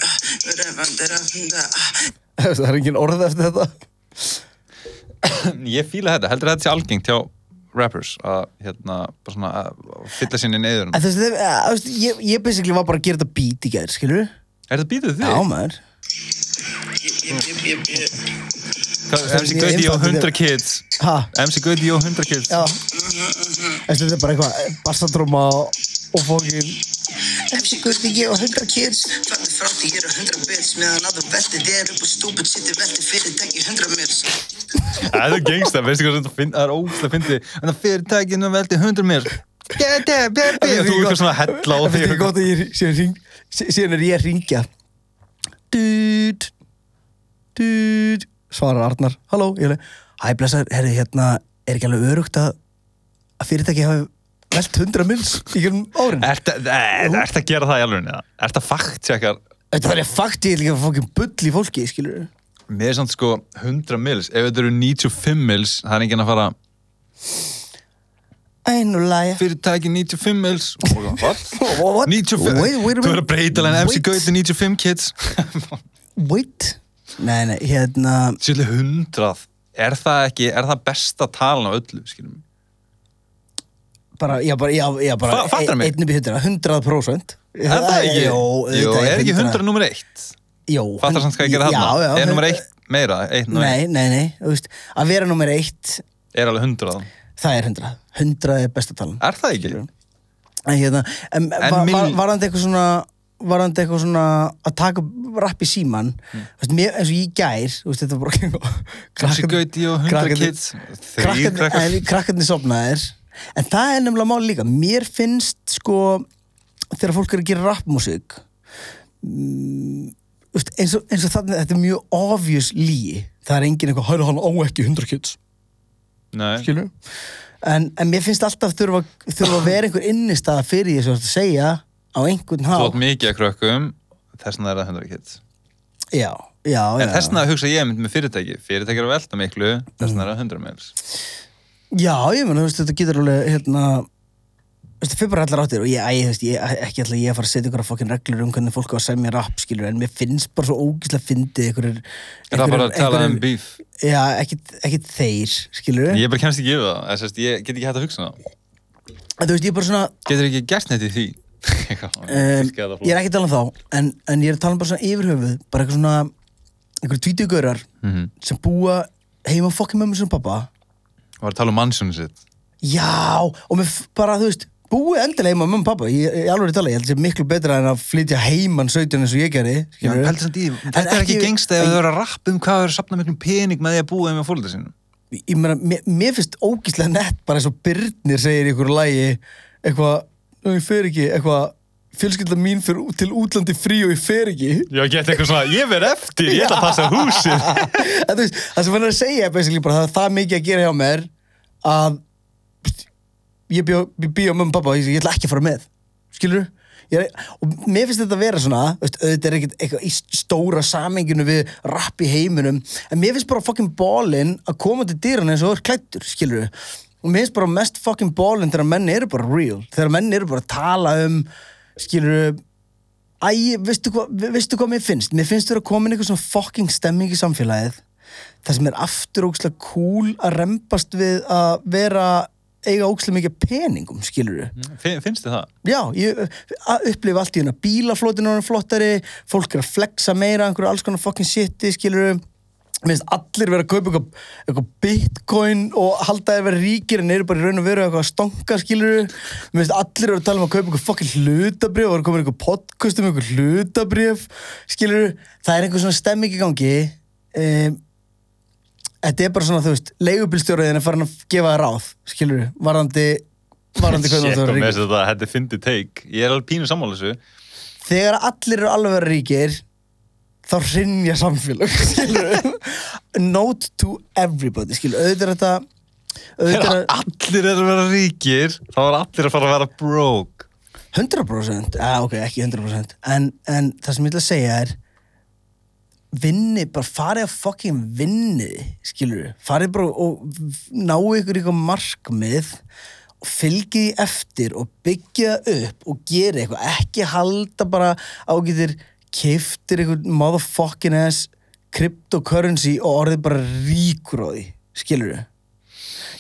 það er engin orð eftir þetta Ég fíla þetta, heldur þetta sé algengt hjá rappers að hérna, bara svona að fylla sinni neyðurum en þú veist, þeir- eh, þú veist, ég, ég basically var bara að gera þetta beat í gær, skilur Er þetta býtuð þig? já maður. Hvað- MC Gauti og 100 kids. Ha, MC Gauti og 100 kids. Já. Þessi, þetta er bara eitthvað bassadróma og, og fókin MC Gutti, ég og 100 kids. Fattu frá því ég eru 100 bits Meðan að þú velti þér upp og stúpid Sitti velti fyrirtæki 100 mils Það er gengsta, veistu hvað þetta finn- það er ógæslega fyndið. En það fyrirtækinu veldi 100 mér. Og þú er eitthvað svona að hella á finnst ekki að sí- síðan er ég að ringja Dút. Dút. Svarar Arnar, halló er hæ blessar, herri hérna Er ekki alveg örugt að að fyrirtæki hafi velt 100 mils í gerum árin? Ertu ert að gera það í alveg? Ertu að fakt Þetta ég fakt ég líka fókin bull í fólki, skilur Mér er samt sko 100 mils ef þetta eru 95 mils það er enginn að fara nú læja fyrirtæki 95 mils What? What? 95 Wait, wait a Þú verður að breyta alveg MC Wait. Gauti 95 kids Wait Nei, nei, hérna Sérlega 100 Er það ekki, er það besta talan á öllu, skiljum við? bara, já, bara, já, já, bara Fa- fattar mig? einn upp í 100, 100% Er það ekki? Jó, Jú, auðvitað er ekki 100 nummer 1? Jó Fattar samt hvað ég gera Já, þarna? Er nummer 1 meira? 1 nummer 1 Nei, nei, nei, veist, að vera nummer eitt, er alveg 100 það er 100 100 er besta talan Er það ekki? En hérna, en, En var, mil- var, varandi eitthvað svona varandi eitthvað svona að taka rapp í síman mm. mér, eins og ég í gær veist, þetta var bara MC Gauti og 100 krakkarnir- kids krakkarnir, sopnaðir en það er nefnilega mál líka mér finnst sko þegar fólk er að gera rappmúsík mm, veist, eins og, og þannig þetta er mjög obvious líi það er engin eitthvað, hæru hann á ekki 100 kids. Skilur en, en mér finnst alltaf þurfa, þurfa að vera einhver innistæða fyrir því sem þú ert að segja á einhvern þú átt mikið að krökkum þess vegna er það 100 kids. Já, já, já. En þess vegna hugsa ég mynd með fyrirtæki. Fyrirtæki eru að velta miklu, þess vegna er það 100 mils já, ég meina, þú veist, þetta getur alveg hérna, það fyrir bara allar áttir og ég, þú veist, ég, ekki alltaf ég að fara að setja ykkur að fokkin reglur um hvernig fólk á að semja rap, skilur, en mér finnst bara svo ógíslega fyndið ykkur Er það bara að tala um beef? Já, ekkit, ekkit þeir, skilur Ég bara kemst ekki yfir það, þess að ég get ekki hægt að hugsa það. Þú veist, ég er bara svona, Getur ekki gert neitt í því? Um, ég er ekki að tala um þá, en, en ég er að tala um bara svona yfirhöfuð, bara eitthvað svona, einhverju tvítugaurar Mhm. sem búa heima fokkin mömmu sem pappa. Að um. Já, og mér bara, þú veist, búið endilega heima mömmu og pappa, ég, ég alveg tala, ég held að sé miklu betra en að flytja heiman 17 eins og ég gerði, Já, skilurðu. pældi samt í Þetta er ekki ekki- gengst ef þau eru að rappa um hvað þau eru að sapna miklum pening með því að búa þeim með fólkið sinum. ég meina, mér, mér finnst ógíslega nett bara eins og Byrnir segir í ykkur lægi eitthvað, "Nú, ég fer ekki eitthvað, fjölskylda mín fyrir út- til útlandi frí og ég fer ekki Já, geta eitthvað svona, ég verð eftir, ég ætla að passa veist, það sem hann er að segja er basically bara það er það mikið að gera hjá mér að ég ég bjó mömmu og pappa og ég, ég ætla ekki að fara með. Skilur og mér finnst þetta að vera svona auðvitað er ekkert eitthvað í stóra samenginu við rapp í heiminum en mér finnst bara fucking ballin að koma til dýran eins og þú er klættur, skilur og mér finnst bara mest fucking ballin þegar menn eru bara real, þegar menn eru bara að tala um skilur Æ, veistu hvað, veistu hvað mér finnst? Mér finnst þurfa að koma inn eitthvað svona fucking stemming í samfélagið það sem er aftur ógslag cool að rempast við að vera eiga ógslag mikið peningum, skilur Fin- Finnst þið það? Já, ég upplifa allt í hérna bílaflótinu er flottari, fólk er að flexa meira einhverju alls konar fucking shiti, skilur Mér finnst allir vera að kaupa eitthvað, eitthvað bitcoin og halda að vera ríkir en eru bara í raun og veru eitthvað að stonka, skilur Mér finnst allir vera að tala um að kaupa eitthvað fucking hlutabrif og vera komin eitthvað podcast um eitthvað hlutabrif, skilur Það er einhver svona stemming í gangi um, Þetta er bara svona, þú veist, leigubilstjóraðin er farin að gefa það ráð, skilur varðandi, varðandi hvernig þú og ríkir með þess að þetta, þetta er fyndið teik. Ég er alveg pínu sammála þessu. þegar allir eru alveg ríkir þá hrinja samfélag skilur note to everybody skilur, auðvitað er þetta auðvitað Þegar allir eru að vera ríkir, þá er allir að fara að vera broke. 100% ah, ok, ekki 100% en, en það sem ég ætla að segja er vinni, bara farið að fucking vinni skilur, farið bara og ná ykkur ykkur markmið og fylgið því eftir og byggja upp og gera eitthvað. Ekki halda bara ágætir keiftir eitthvað motherfucking ass cryptocurrency og orðið bara ríkur á því skilur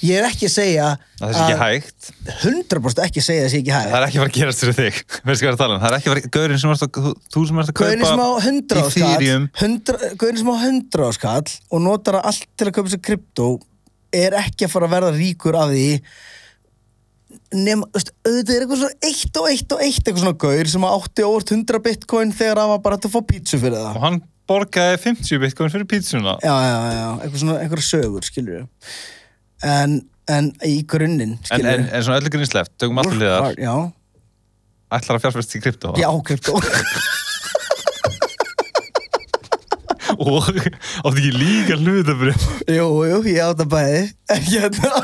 ég er ekki að segja Það er ekki hægt. 100% ekki að segja þessi ekki hægt Það er ekki að fara að gerast fyrir þig. Ég að um? Það er ekki að fara, gaurinn sem varst að, þú- sem varst að kaupa Gauðin sem á 100 áskall Ethereum. Gauðin sem á 100 áskall og notar það allt til að kaupa sér krypto er ekki að fara að verða ríkur af því veist, auðvitað er eitthvað svona eitt og eitt og eitt eitthvað svona gaur sem átti óvart 100 bitcoin þegar það var bara hægt að fá pítsu fyrir það Og hann borgaði 50 bitcoin fyrir pítsuna. já, já, já, eitthvað svona, einhverja sögur skilur en, en í grunninn En, en, en svona öllu grinnsleft, tökum allir liðar. Ætlar að fjárfæst í krypto. já, krypto Og áttu ekki líka hlutabrif. jú, jú, ég átt að bæði en hérna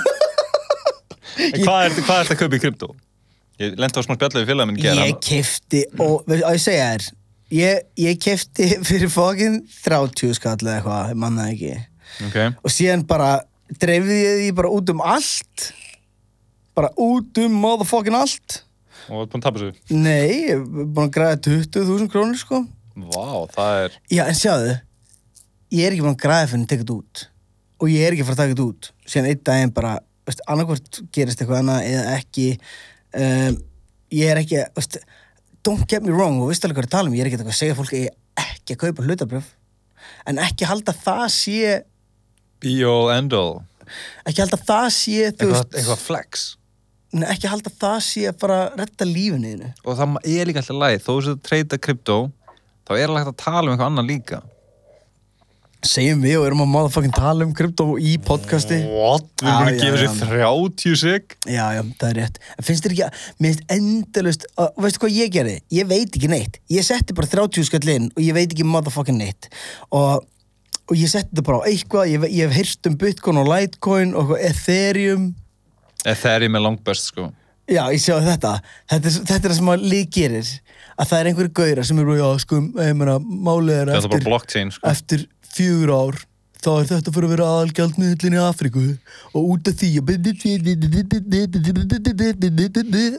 hvað er, hvað er að kaupa í krypto? Ég lendi á smá spjallu minn gera. Ég kefti og að ég segja þér ég, ég kefti fyrir fókin 30 skall eða eitthvað, ég manna ekki Ok. og síðan bara dreifði ég því bara út um allt. Bara út um motherfucking allt. Og þú ert búin að tapa þessu. Nei, ég er búin að græða 20.000 krónur sko. Vá, það er... Já, en sjáðu ég er ekki búin að græða fyrir að tekja þetta út. Og ég er ekki fara að taka þetta út. Síðan einn daginn bara, veist, annarkvort gerist eitthvað annað eða ekki um, ég er ekki, veist don't get me wrong, og veist alveg hvað ég er að tala um ég er ekki að segja fólki ekki að kaupa hlutabröf en ekki halda það sé Be all end all. ekki halda það sé þú Eitthvað, eitthvað flex. Nei, ekki halda það sé að fara að retta lífinu þínu. Og það er líka alltaf læg. Þó þessu treyta krypto, þá er hægt að tala um eitthvað annað líka. segjum við og erum að motherfucking tala um krypto í podcasti What? Við erum búin að gefa þessu 30 sig. Já, já, það er rétt. En finnst þér ekki að, mér finnst endalust, og veistu hvað ég gerði? Ég veit ekki neitt. Ég setti bara 30 skall inn og ég veit ekki motherfucking neitt. Og, og ég setti þetta bara á eitthvað, ég, ég hef heyrt um Bitcoin og Litecoin og Ethereum. Ethereum er langbest, sko. Já, ég sjá þetta. Þetta er, þetta er það sem að lík gerir. Að það er einhverju gauðra sem eru, já, sko, ég meina, málið er er bara eftir, blockchain, sko. eftir fjögur ár þá er þetta fyrir að vera aðalgjaldmiðlinn í Afríku og út af því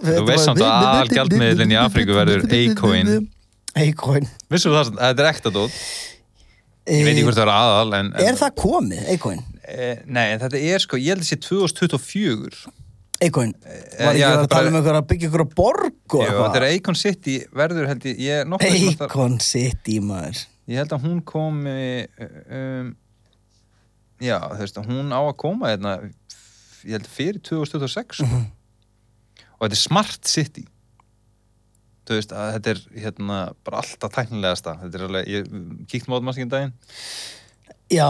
Þú veist samt að aðalgjaldmiðillinn í Afríku verður A-coin. A-coin Vissum það, þetta er ekta dót. Ég veit ekki hvort það er aðal, en... en Er það komið, A-coin? Eh, Nei, en þetta er sko, ég held að sé 2024. A-coin? Eh, Var ekki já, að þetta tala um einhver að byggja að borg og Jú, þetta er Icon City verður held ég, ég er nokkuð að Bacon City, maður Ég held að hún komi um, Já, þú veist, hún á að koma hérna, ég held fyrir 2026 sko. Mhm. og þetta er Smart City þú veist, að þetta er hérna bara alltaf tæknilegasta. Þetta er alveg, ég kíkt mótmastingin daginn. Já,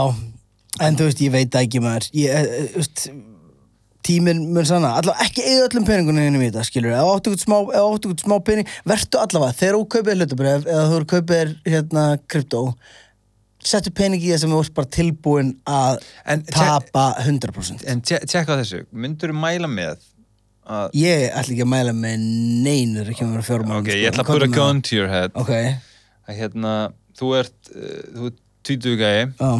en þú veist, ég veit ekki maður. Ég, eh, eh, þú veist tíminn mun sanna, allavega ekki eða öllum peningunum í þetta, skilur, ef áttu ykkur smá, smá pening, vertu allavega þegar þú kaupir hlutabref, eða þú kaupir hérna, kryptó settu pening í það sem þú ert bara tilbúin að tapa 100% En tje- tjekka þessu, myndur þú mæla með ég ætla ekki að mæla með neinur ekki að vera fjármál ok, ég ætla að put a gun to your head. Ok, að hérna, þú ert uh, þú ert gæi já.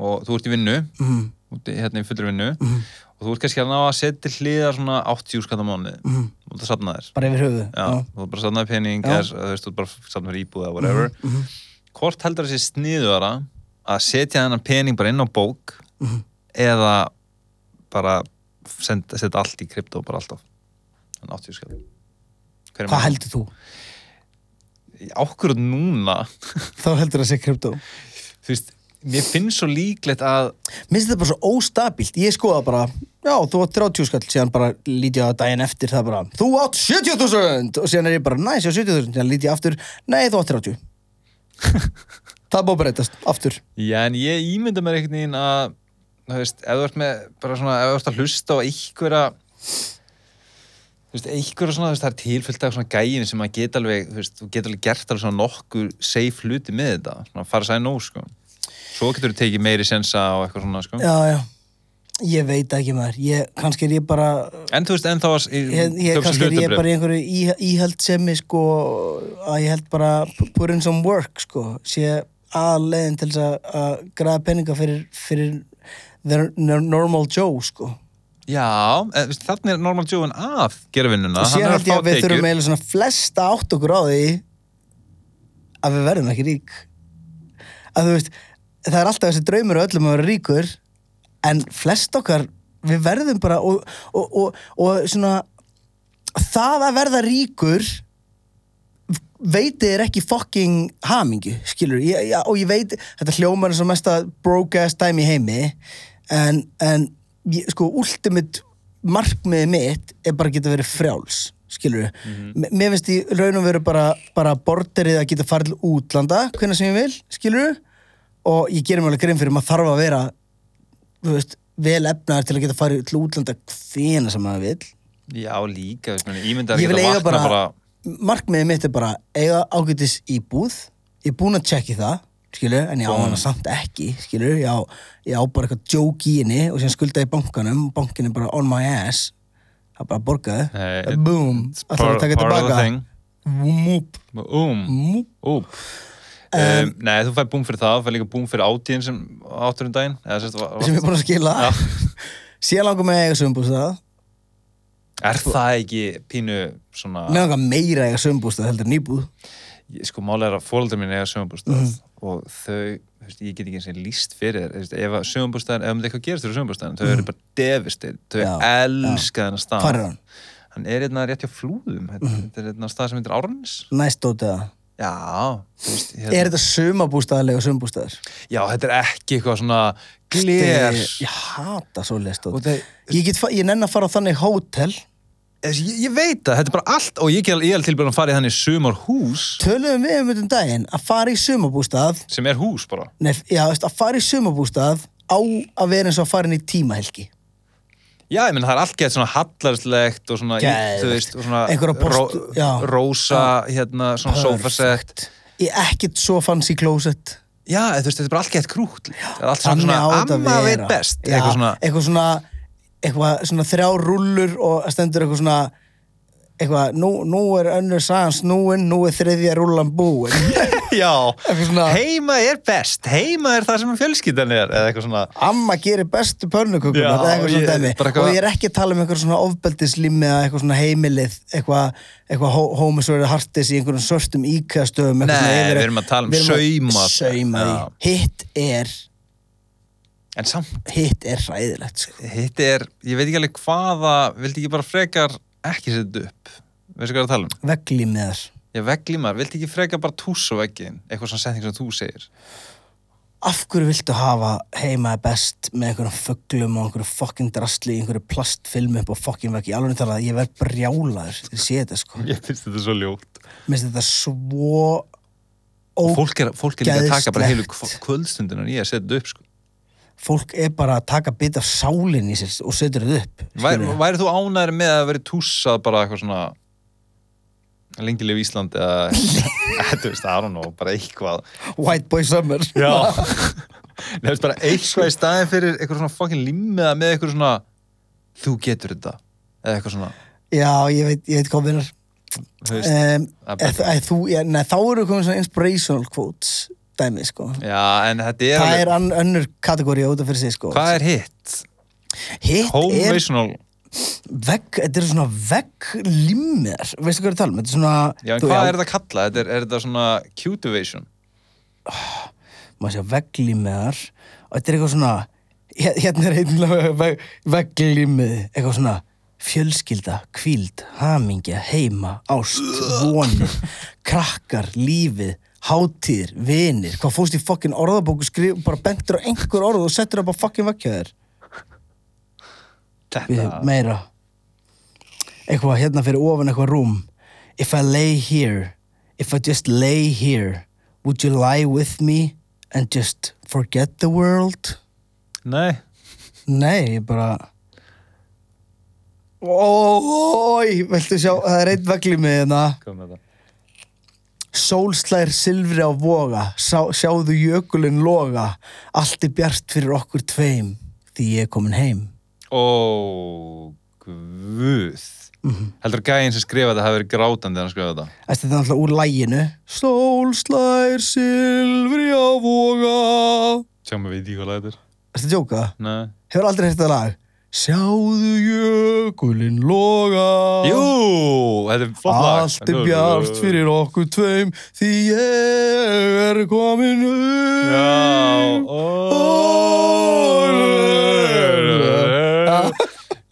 Og þú ert í vinnu. Mhm, í, hérna í fullri vinnu. Mhm, og þú ert kannski að ná að setja til hliðar svona 80 skall á mánuði. Mhm. og það safna þér. Bara yfir höfuð. Já, þú ert bara safnaði pening Já. eða þú ert bara safnaði fyrir íbúð eða whatever. Mhm, hvort heldur þessi sniðuðara að setja þennan pening bara inn á bók mhm. eða bara setja allt í krypto bara alltaf. Þannig 80 skall hvað maður? heldur þú? Ákvörð núna? Þá heldur það sé kryptó þú veist, mér finnst svo líklegt að Mér finnst þetta bara svo óstabilt, ég skoða bara Já, þú átt 30 skall, síðan bara lítið á daginn eftir það bara Þú átt 70.000 og síðan er ég bara, næs, ég á 70.000 síðan lítið ég aftur, nei, þú átt 30 Það búið að breytast, aftur. Já, en ég ímynda mér einhvern veginn að þú veist, ef þú ert með bara svona, ef þú ert að hlusta á einhverja þú veist, einhverja svona, þú veist, það er tilfyllt af svona gægin sem að geta alveg, þú veist, þú geta alveg gert alveg svona nokkur safe hluti með þetta svona fara að sæða nóg, sko. Svo getur þú tekið meiri sensa á eitthvað svona, sko. Já, já, ég veit ekki maður. Ég, kannski er ég bara en þú veist, en þá var ég, ég, kannski er ég bara í einhverju í, íhaldsemi sko, að ég held bara put in some work, sko. Sé aðleiðin til þess að- að græða peninga fyrir, fyrir the normal Joe, sko. Já, veist, þannig er normal Joe að gera vinnuna, og að held ég að við þurfum eiginlega svona flesta átt okkur á því að við verðum ekki rík. Að þú veist það er alltaf þessi draumur á öllum að vera ríkur en flest okkar við verðum bara og, og, og, og svona það að verða ríkur veitið er ekki fucking hamingju, skilur ég, ég, og ég veit, þetta hljómar er svo mesta broke ass dæmi í heimi en, en ég, sko, ultimate markmiðið mitt er bara að geta verið frjáls skilur við, mér finnst í raun og veru bara, bara borderið að geta farið útlanda, hvernig sem ég vil, skilur við og ég gerir mér alveg grein fyrir maður þarf að vera þú veist, vel efnaðar til að geta farið til útlanda hvena sem maður vil Já, líka, ég ekki að eiga vakna bara, bara markmiðið mitt er bara eiga ágætis íbúð. Ég er búinn að tjekki það skilur, en ég á Búin. hana samt ekki skilur, ég á, ég á bara eitthvað joke í henni og síðan skulda ég bankanum og bankin er bara on my ass. Það bara borgaði Hey, boom, it's ætlar að part, taka tilbaka? Um, múp. úp um, Nei, þú fær búm fyrir það, þú fær líka búm fyrir átíðin sem áttur um daginn eða, sérst, var, sem ég er búinn að skila. Síðan langar mig að eiga sömbústað Er það ekki pínu svona mér langar meira að eiga sömbústað heldur en íbúð ég, sko málega er að fóldar mín eiga sögumbústað Mhm. og þau, veist, ég get ekki eins og líst fyrir þér, ef að sögumbústaðin ef um eitthvað gerist fyrir sögumbústaðin, þau eru bara devistir, þau Mhm. Já, elska þennan stað hvar er hann? hann er hérna rétt hjá flúðum þetta, Mhm. þetta er hérna stað sem heitir Árnis næst dótið það já, veist, hérna, er þetta sömabústaðarlega sömbústaðar? já, þetta er ekki eitthvað svona gler ég hata svo leist og það, ég, ég nenn að fara á þannig hótel Ég, ég veit það, þetta er bara allt og ég er tilbæðan að fara í þannig sumar hús töluðum við um þetta um daginn að fara í sumabústað sem er hús bara. Nei, já, að fara í sumabústað á að vera eins og að fara inn í tímahelgi. Já, ég menn það er allt gett svona hallarslegt og svona, Geðvegt. þú veist, og svona post- já. rósa, hérna, svona sofasett ég ekkert svo fancy closet. Já, þú veist, þetta er bara allt gett krútt. Það er allt svona, amma veit best. Já, eitthvað svona, eitthvað svona eitthvað svona þrjá rúllur og stendur eitthvað svona eitthvað, nú, nú er önnur sagan snúin, nú er þriðja rúlan búin. Já, svona- heima er best, heima er það sem fjölskyldan er, eða eitthvað svona amma gerir bestu eitthvað- og ég er ekki að tala um eitthvað svona ofbeldislimmi eða eitthvað svona heimilið eitthvað, eitthvað homosverið hartis í einhverjum svörstum íkastöðum Nei, við erum að tala um saumað. saumað Já. hitt er En samt, hitt er hræðilegt sko. hitt er, ég veit ekki alveg hvaða, vildi ekki bara frekar ekki setja upp Veistu hvað ég er að tala um? veglímiðar Ég veglímar, vildi ekki frekar bara tússa veggin eitthvað svona setning sem þú segir af hverju viltu hafa heima er best með einhverjum fugglum og einhverju fokkin drastli einhverju plastfilmu upp á fokkin veggi alveg talað, ég verð brjálaður þegar ég sé þetta sko Ég finnst þetta svo ljótt minnst þetta svo Fólk er, fólk er líka að taka bara heilu Ógeðslegt. kvöldstundina í að setja þetta upp sko. Fólk er bara að taka bit af sálinn í sér og setur þetta upp Væri, skilurðu. væri þú ánæður með að vera tússað bara eitthvað svona lengi lifi Ísland eða þú veist, I don't know, bara eitthvað. White Boy Summer. Já. Nefnst bara eitthvað í staðin fyrir eitthvað svona fucking limmiða með eitthvað svona þú getur þetta. Eða eitthvað svona. Já, ég veit, ég veit hvað þú veist, um, það er eð, eð, þú, nei, þá eru komin svona inspirational quotes dæmi sko. Já, en þetta er það er an, önnur kategóri út af fyrir sig sko. Hvað er hitt? hitt er vegg, þetta er svona vegglimmiðar veistu hvað ég er að tala um, þetta er svona Já, en þú- hvað er þetta kallað? Þetta er, er þetta svona cutivation? maður sé vegglimmiðar og þetta er eitthvað svona hér- hérna er einlega veg, vegglimið eitthvað svona fjölskylda, kvíld, hamingja, heima, ást, vonir, krakkar, lífið, hátíðir, vinir, hvað fórst í fokkin orðabóku skrif, bara bentur á einhver orð og settur upp á fokkin vekkjaðir. Þetta Meira. Eitthvað hérna fyrir ofan eitthvað rúm. If I lay here, if I just lay here, would you lie with me and just forget the world? Nei, Nei, ég bara Ói, það? Sólslær silfri á voga Sá, Sjáðu jökulinn loga Allt er bjart fyrir okkur tveim Því ég er komin heim Ó, guð Mhm. Heldur gæinn sem skrifa þetta hafi verið grátandi hann skrifa þetta? Þetta er náttúrulega úr læginu Sólslær silfri á voga Sjá mig veit ég hvað lag þetta er Þetta djóka? Nei Hefur aldrei þetta lag? Sjáðu jökulinn loga Jú, þetta er flott lag Allt er bjart fyrir okkur tveim Því ég er komin upp Já Já.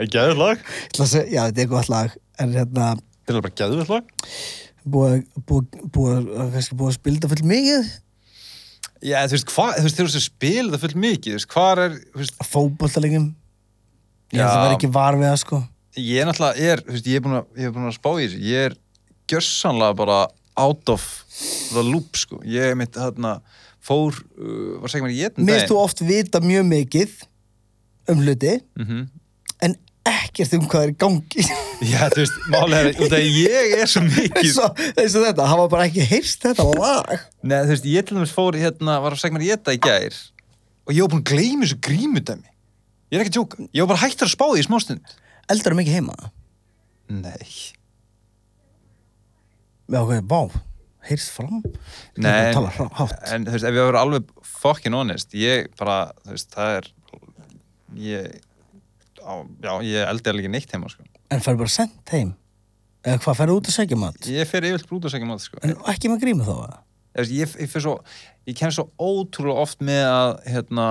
Er gæður lag? Já, þetta er gott lag hérna Þetta er bara gæður lag? Búið að spilda full mikið Já, þú veist, þú veist, þú spil það fullt mikið, þú veist, hvað er, þú veist, Fótboltalegjum Ég held að Já. vera ekki var við það sko. Ég er náttúrulega, er, veist, ég er búin að, spá í þessu, ég er gjörsanlega bara out of the loop, sko. Ég mitt, þarna, fór, uh, var segjum að ég Mér finnst þú oft vita mjög mikið um hluti mm en ekkert um hvað er í gangi. Já, þú veist, málega út af ég er svo mikið, eins og, þetta, hafa bara ekki heyrst þetta lag. Nei, þú veist, ég til dæmis fór hérna, var að segja mér ég þetta í gær og ég var búin að gleyma þessu grímudæmi. Ég er ekki djóka. Ég var bara hættur að spá því í smástund. Eldar er mikið heima Nei. Já, ok, vá, heyrst fram Nei, hátt en þú veist, ef ég var alveg fucking honest, ég bara, þú veist, það er, ég, á, já, ég eldi alveg ekki neitt heima, sko. En færðu bara sendt heim Eða hvað, færðu út að segja mat Ég fer yfirlt brúta að segja maður, sko. En ekki með grímu þá eða? Ég, ég svo, ég kem svo ótrúlega oft með að, hérna,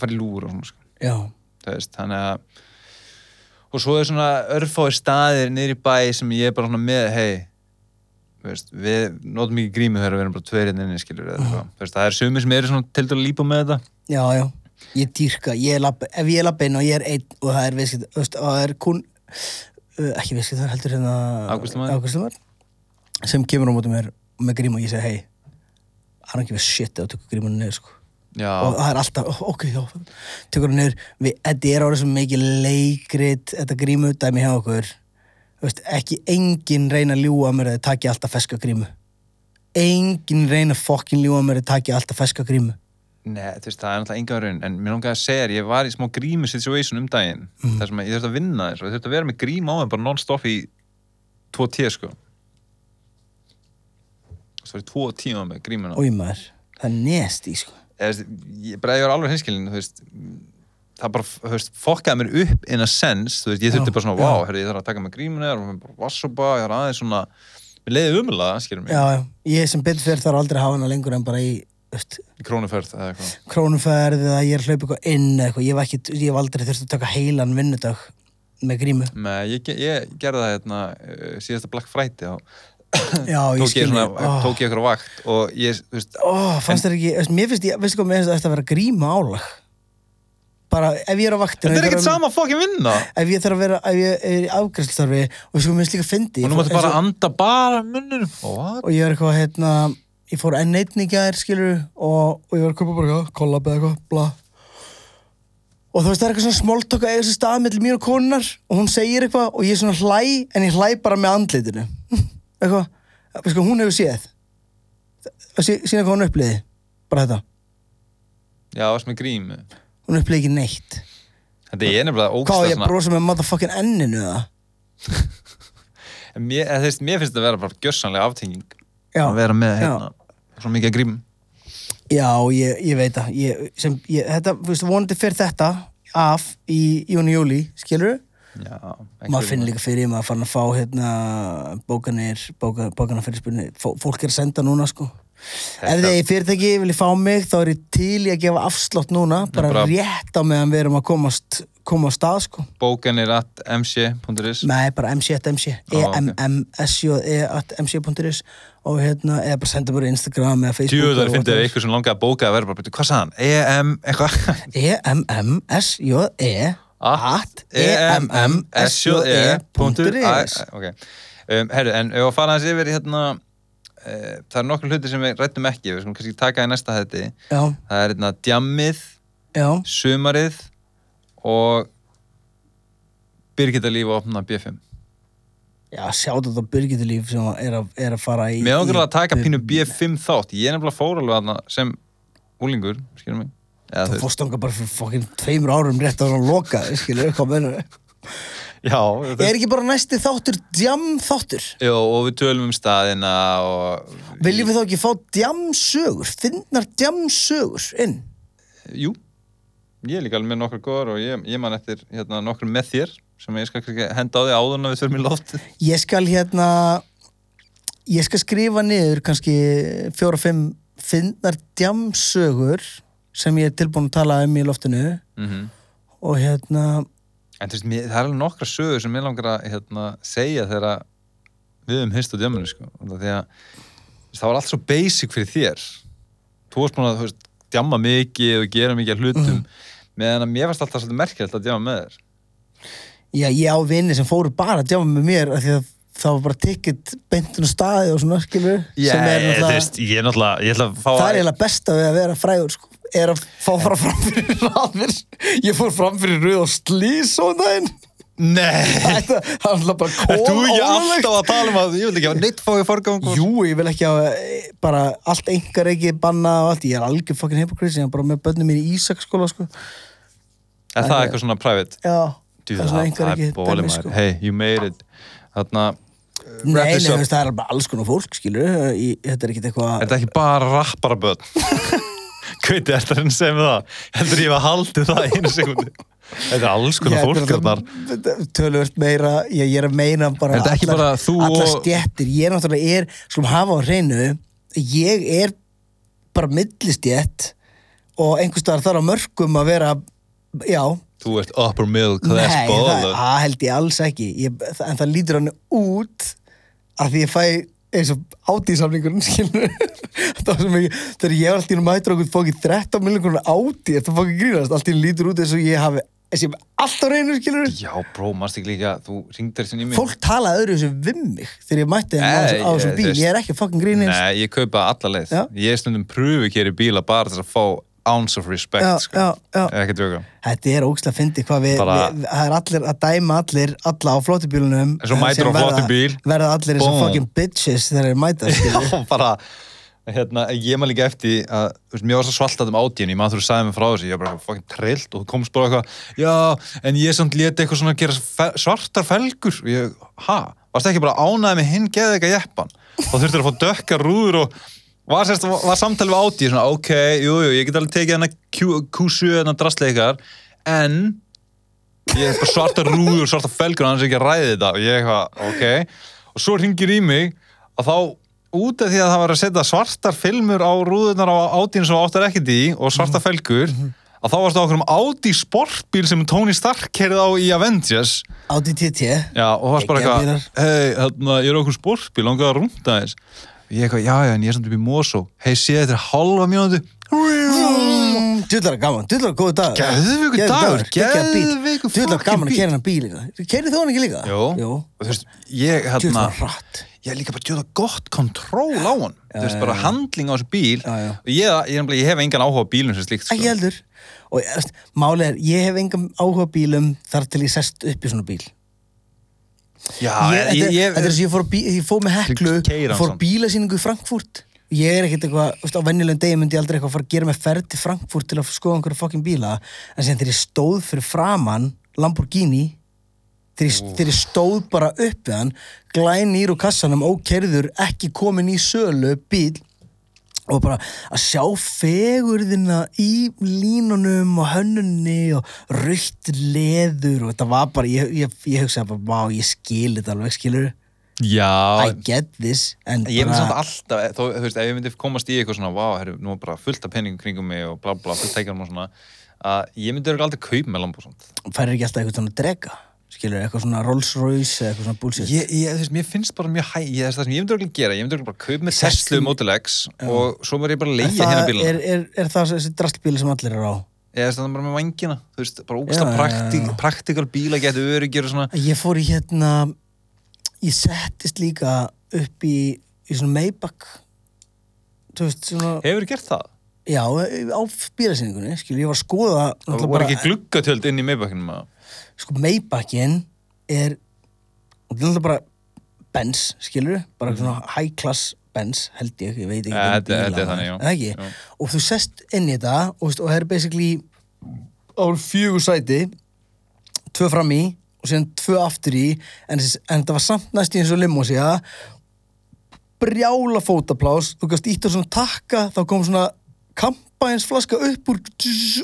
fara í lúur og svona, sko. Veist, þannig að og svo er svona örfáir staðir niður í bæ sem ég er bara svona með hei, við notum ekki grímu þegar við erum bara tveir inni skilur eða eitthvað, þú veist, það er sumir sem eru svona til dæla lípa með þetta. Já, já. Ég dýrka, ég er labbi, ef ég er labbi inn og ég er einn og það er viðskipt, það er kun uh, ekki viðskipt, það heldur hérna. Afgreiðslumaður, sem kemur á móti mér með grímu og ég segi, hei hann er ekki við shit þú tökur grímunni niður, sko já, og það er alltaf, ok, já tökur hann við, þetta er árið sem mikið leikrit, þetta grímu dæmi hjá okkur veist, ekki engin reyna að ljúga að mér að þið taki alltaf feska grímu engin reyna fokkin ljúga að mér að taki alltaf feska grímu Nei, þú veist, það er náttúrulega enga raun, en mér langaði að segja þér, ég var í smá grímu situation um daginn, Mhm. þar sem ég þurfti að vinna þess og ég þurfti að vera með grím á þeim bara non-stop í tvo tíu, sko. Það var í tvo tíma með grímuna. Ói maður, það er nest í sko ég, ég var alveg hinskilin, það bara, fokkaði mér upp in a sense, þú veist, ég þurfti bara svona, já. wow, herri, ég þarf að taka með grímuna og mér bara vassoba, ég var aðeins svona, mér leiði umlega, skilur mig, Já, já, ég sem fyrir þarf aldrei að hafa hana lengur en bara í veist, í krónuferð eða eitthvað. krónuferð eða ég er að hlaupa eitthvað inn eða eitthvað, ég hef, ekki, ég hef aldrei þurft að taka heilan vinnudag með grímu Nei, ég, ég gerði það hérna uh, síðasta Black Friday og Já, ég tók ég, skil svona, mig. Ó. tók ég eitthvað vakt og ég, þú veist, Ó, fannst þér ekki, mér finnst ég, veistu hvað, mér finnst þetta að vera gríma álag. Bara, ef ég er á vaktinu þetta er ekkert að- sama fokkin vinna. Ef ég þarf að vera, ef ég er í afgræslustarfi og sko, mér finnst líka fyndi og nú máttu bara að anda bara munnur og ég er eitthvað, hérna ég fór enn einn í gær, skilur og, og ég var að köpa bara eitthvað, kollab eða eitthvað, bla. Og þú veist, það er eitthvað svona smóltok að eiga sér stað mellir mín og konunar og hún segir eitthvað og ég er svona hlæ en ég hlæ bara með andlitinu eitthvað, hvað, hún hefur séð. Sí, sína hvað hún uppliði bara þetta, já, varst með grím. Hún uppliði ekki neitt. Þetta er nefnilega hvað á ógsta ég brosa með motherfucking enninu en mér, veist, mér finnst þetta að vera bara gjössanlega aftenging Já, að vera með hérna, svo mikið grím. Já, ég, ég veit það. Ég, sem, ég, þetta, þú veist, vonandi fyrir þetta af í júni júli, skilur já, maður finnir líka fyrir, maður fann að fá hérna, bókanir, bóka, bókanar fyrir spurning. Fólk er að senda núna sko. Ef þið í fyrirtæki vilja fá mig þá er ég til í að gefa afslátt núna bara, bara- rétt á meðan við erum að komast koma á stað sko. Bókanir at mc.is Nei, bara mc.mc ok. e-m-m-s-j-e at mc.is og hérna, eða bara senda bara Instagram eða Facebook tjóðar finnir whatever. eitthvað sem langaði að bóka að vera bara, "Bíddu, hvað eitthvað? E-M-M-S-J-E at E E-M-M-S-J-E.is e-m-m-s-j-e.is Ok, um, herru, en ef að fara hans yfir hérna uh, það er nokkur hluti sem við rættum ekki við skulum kannski taka í næsta hætti. Það er hérna djammið, já, sumarið og Birgitta líf að opna B5 já, sjáðu þetta byrgitulíf sem er að, er að fara í Mér í- að taka pínu B5 þátt. Ég er nefnilega fór alveg þarna sem úlingur, skilur mig Þú veist, fórst ánga bara fyrir fokkin tveimur árum rétt á svona loka, skilur, hvað menur Já, þú Er ekki bara næsti þáttur djam þáttur? Jó, og við tölum um staðina og... Viljum við þá ekki fá djamsögur, finnar djamsögur inn? Jú, ég er líka alveg með nokkur góðar og ég, ég man eftir hérna, nokkur með þér sem ég skal henda á því áður en að við þurfum í loft. Ég skal hérna ég skal skrifa niður kannski fjóra-fimm finnar djamsögur sem ég er tilbúin að tala um í loftinu Mm og hérna En þú veist, mér, það er alveg nokkra sögur sem ég langar að hérna, segja þegar við um hist og djömmunni, sko. Út af Því að þú veist, það var allt svo basic fyrir þér. Þú varst búin að, djamma mikið og gera mikið hlutum, meðan að mér varst alltaf svolítið merkilegt að djamma með þér. já, ég á vini sem fóru bara að djama með mér af því að það var bara ticket beintun staði og svona skilur sem er þú náttúrulega ég náttúrulega, ég ætla að fá það er eiginlega besta við að vera frægur sko, er að fá fara fram fyrir raðir ég fór fram fyrir rauð og slís og daginn Nei! það er alltaf bara kól þú ekki ólöglegt. alltaf að tala um að ég vil ekki hafa neitt fáið forgang Jú, ég vil ekki hafa eh, bara allt engar ekki banna og allt, ég er algjör fucking hypocrite ég er bara með börnum mín í Ísaksskóla sko. Er það eitthvað svona private? já, Djú, það er svona engar ekki bóli maður sko. Hey, you made it Þarna, Nei, wrap nei, veist, það er bara alls konar fólk, skilur þetta er ekkit Er eitthvað þetta ekki bara rappara börn? Kviti, er þetta að segja með það? Heldur ég að haldi það einu sekundi Þetta er alls konar Ég- fólk þetta þarna er náttúrulega töluvert meira ég, ég er að meina bara Er þetta ekki bara þú allar og- stjettir, ég er náttúrulega er, skulum hafa á hreinu ég er bara millistjett og einhvers staðar þar á mörgum að vera já, Þú ert upper middle class nei, það, baller. það held ég alls ekki. Ég, en það lítur hann út að því ég fæ eins og átíðsamningurinn skilur það var svo mikið, þegar ég var alltaf í mætur okkur fókið 13 miljonar átíð þetta fókið grínast, alltaf lítur út eins og ég hafi eins og ég hef alltaf reynu skilur Já, bró, mannst ekki líka Þú ringdir þessin í mig? Fólk talaði öðru þessu við mig þegar ég mætti þeim á þessum bíl. ég er ekki fucking grínist Nei, ég kaupa alla leið. Ég er stundum pröfu hér í bíla bara til að fá ounce of respect Já, sko. já. Ekki djóka Þetta er ógslag fyndi hvað við, Bara- við, það er allir að dæma allir alla á flottibílunum En svo mætir á flottum bíl. verða allir eins og fucking bitches þegar þeir mæta. Já, bara hérna, ég maður líka eftir að, veist, mér var svo svaltat um átíðin, ég maður þú sagði mig frá þessu, ég var bara fucking trillt og þú komst bara eitthvað, já, en ég samt leti eitthvað svona að gera svartar felgur og ég, ha, varst ekki bara ánæði með hinn geði eitthvað jeppan og þurftir að fá dökkar rúður og var, sérst, var, var samtali við átíð, svona, ok, jú, jú, ég get alveg tekið hennar Q7, hennar drastleikar, en ég er bara svarta rúður, svarta felgur hann er ekki að ræði þetta. Og ég eitthvað, ok. Og svo ringir í mig að þá út af því að það var að setja svartar filmur á rúðunar á átíðin sem áttar ekkert í og svarta felgur að þá varst það okkur um Audi sportbíl sem Tony Stark kerði á í Avengers. Audi TT já, og það varst bara eitthvað hei, hérna, ég er okkur sportbíl, langaði að rúnda þess ég eitthvað, já, já, en ég er samt upp í Mosó. Hei, sé þetta er halva mjónandi Dullar gaman, dullar góðu dag Geðveikur dagur, geðveikur Dullar fucking gaman að kera hennar bíl Kerið þú hann ekki líka? Jó, og þú veist, ég hérna Dullar ég er líka bara djóða gott kontról á hann þú veist, bara handling á þessu bíl. Og ég, hef engan áhuga á bílum sem slíkt, Ekki sko. heldur. Og málið er, ég hef engan áhuga á bílum þar til ég sest upp í svona bíl þetta, er þess að ég fór með heklu fór bílasýningu í Frankfurt. Ég er ekkert eitthvað, þú veist, á venjulegum degi myndi ég aldrei eitthvað fara að gera mig ferð til Frankfurt til að skoða einhverju fokkin bíla. En sem þegar ég stóð fyrir framann Lamborghini þegar ég, stóð bara upp við hann glænýr úr kassanum, ókerður ekki komin í sölu bíl og bara að sjá fegurðina í línunum og hönnunni og rautt leður og þetta var bara, ég, ég, ég hugsaði bara, vá, ég skil þetta alveg, skilur já. I get this ég myndi samt alltaf, þó, þú veist, ef ég myndi komast í eitthvað svona, vá, herru, nú er bara fullt af penningum kringum mig og bla bla, fullt tækjarum og svona að ég myndi örugglega aldrei kaup með lamb og svona færir ekki alltaf eitthvað svona drega skilur, eitthvað svona Rolls Royce eða eitthvað svona bullshit. Ég, ég, veist, mér finnst bara mjög hæ ég, það sem ég myndi örugglega gera, ég myndi örugglega bara kaup með Tesla Model X og svo verður ég bara að leiða hérna það, bíluna er, er, er það þessi drastbíli sem allir er á? Eða það er bara með vangina, þú veist, bara já, praktik, já. praktikal bíla getur öryggir og svona. Ég fór í hérna ég settist líka upp í, í svona Maybach þú veist, svona hefur gert það? Já, á bílasýningunni, skilur, ég var að skoða Það voru ekki gluggatöld inn í meðbakkinum að sko Maybachin er og þetta er náttúrulega bara Benz, skilur bara svona high class Benz held ég, ég veit ekki þetta- er þannig, já. það ekki? Já. og þú sest inn í þetta og, veist, og það er basically á fjögur sæti tvö fram í og síðan tvö aftur í en, en þetta var samt næst í eins og limósía brjála fótaplás þú gafst ítt á svona takka þá kom svona kampaðins flaska upp úr,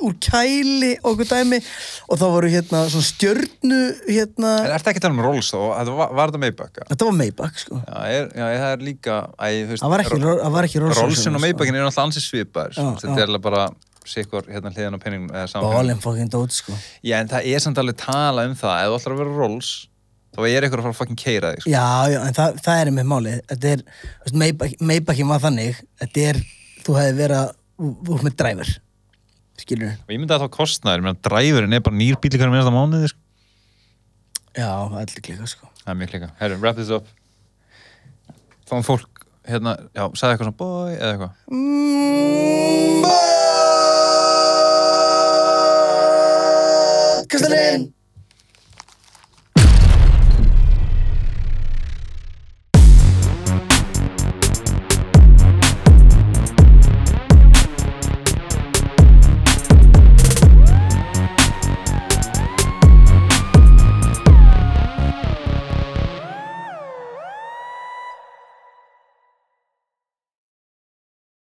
úr kæli og okkur dæmi. Og þá voru hérna svona stjörnu hérna, En ertu ekki að tala um Rolls og þetta var, var þetta meðbakka? þetta var Maybach sko. Já, er, já, það er líka það var ekki, það var ekki Rolls Rollsin og sko. meðbakkin er náttúrulega ansið svipaðir Já, þetta er alveg bara sikkur hérna hliðan á penningum Ballin fucking dót sko. Já, en það er samt alveg tala um það. Ef þú ætlar að vera Rolls þá er eitthvað að fara að fucking keira þig sko. Já, já, en það, það er með málið. Er, Maybach, Maybachin var þannig. Þetta er, þú hefði verið að Þú ert með dræfur Skilur og ég myndi að það kostnaður, menn að dræfurinn er bara nýr bíl hverjum einasta mánuði sko. Já, er líka sko. Það er mjög klika, herru, wrap this up. Fáum fólk hérna, já, sagði eitthvað svona boy eða eitthvað. Kastarinn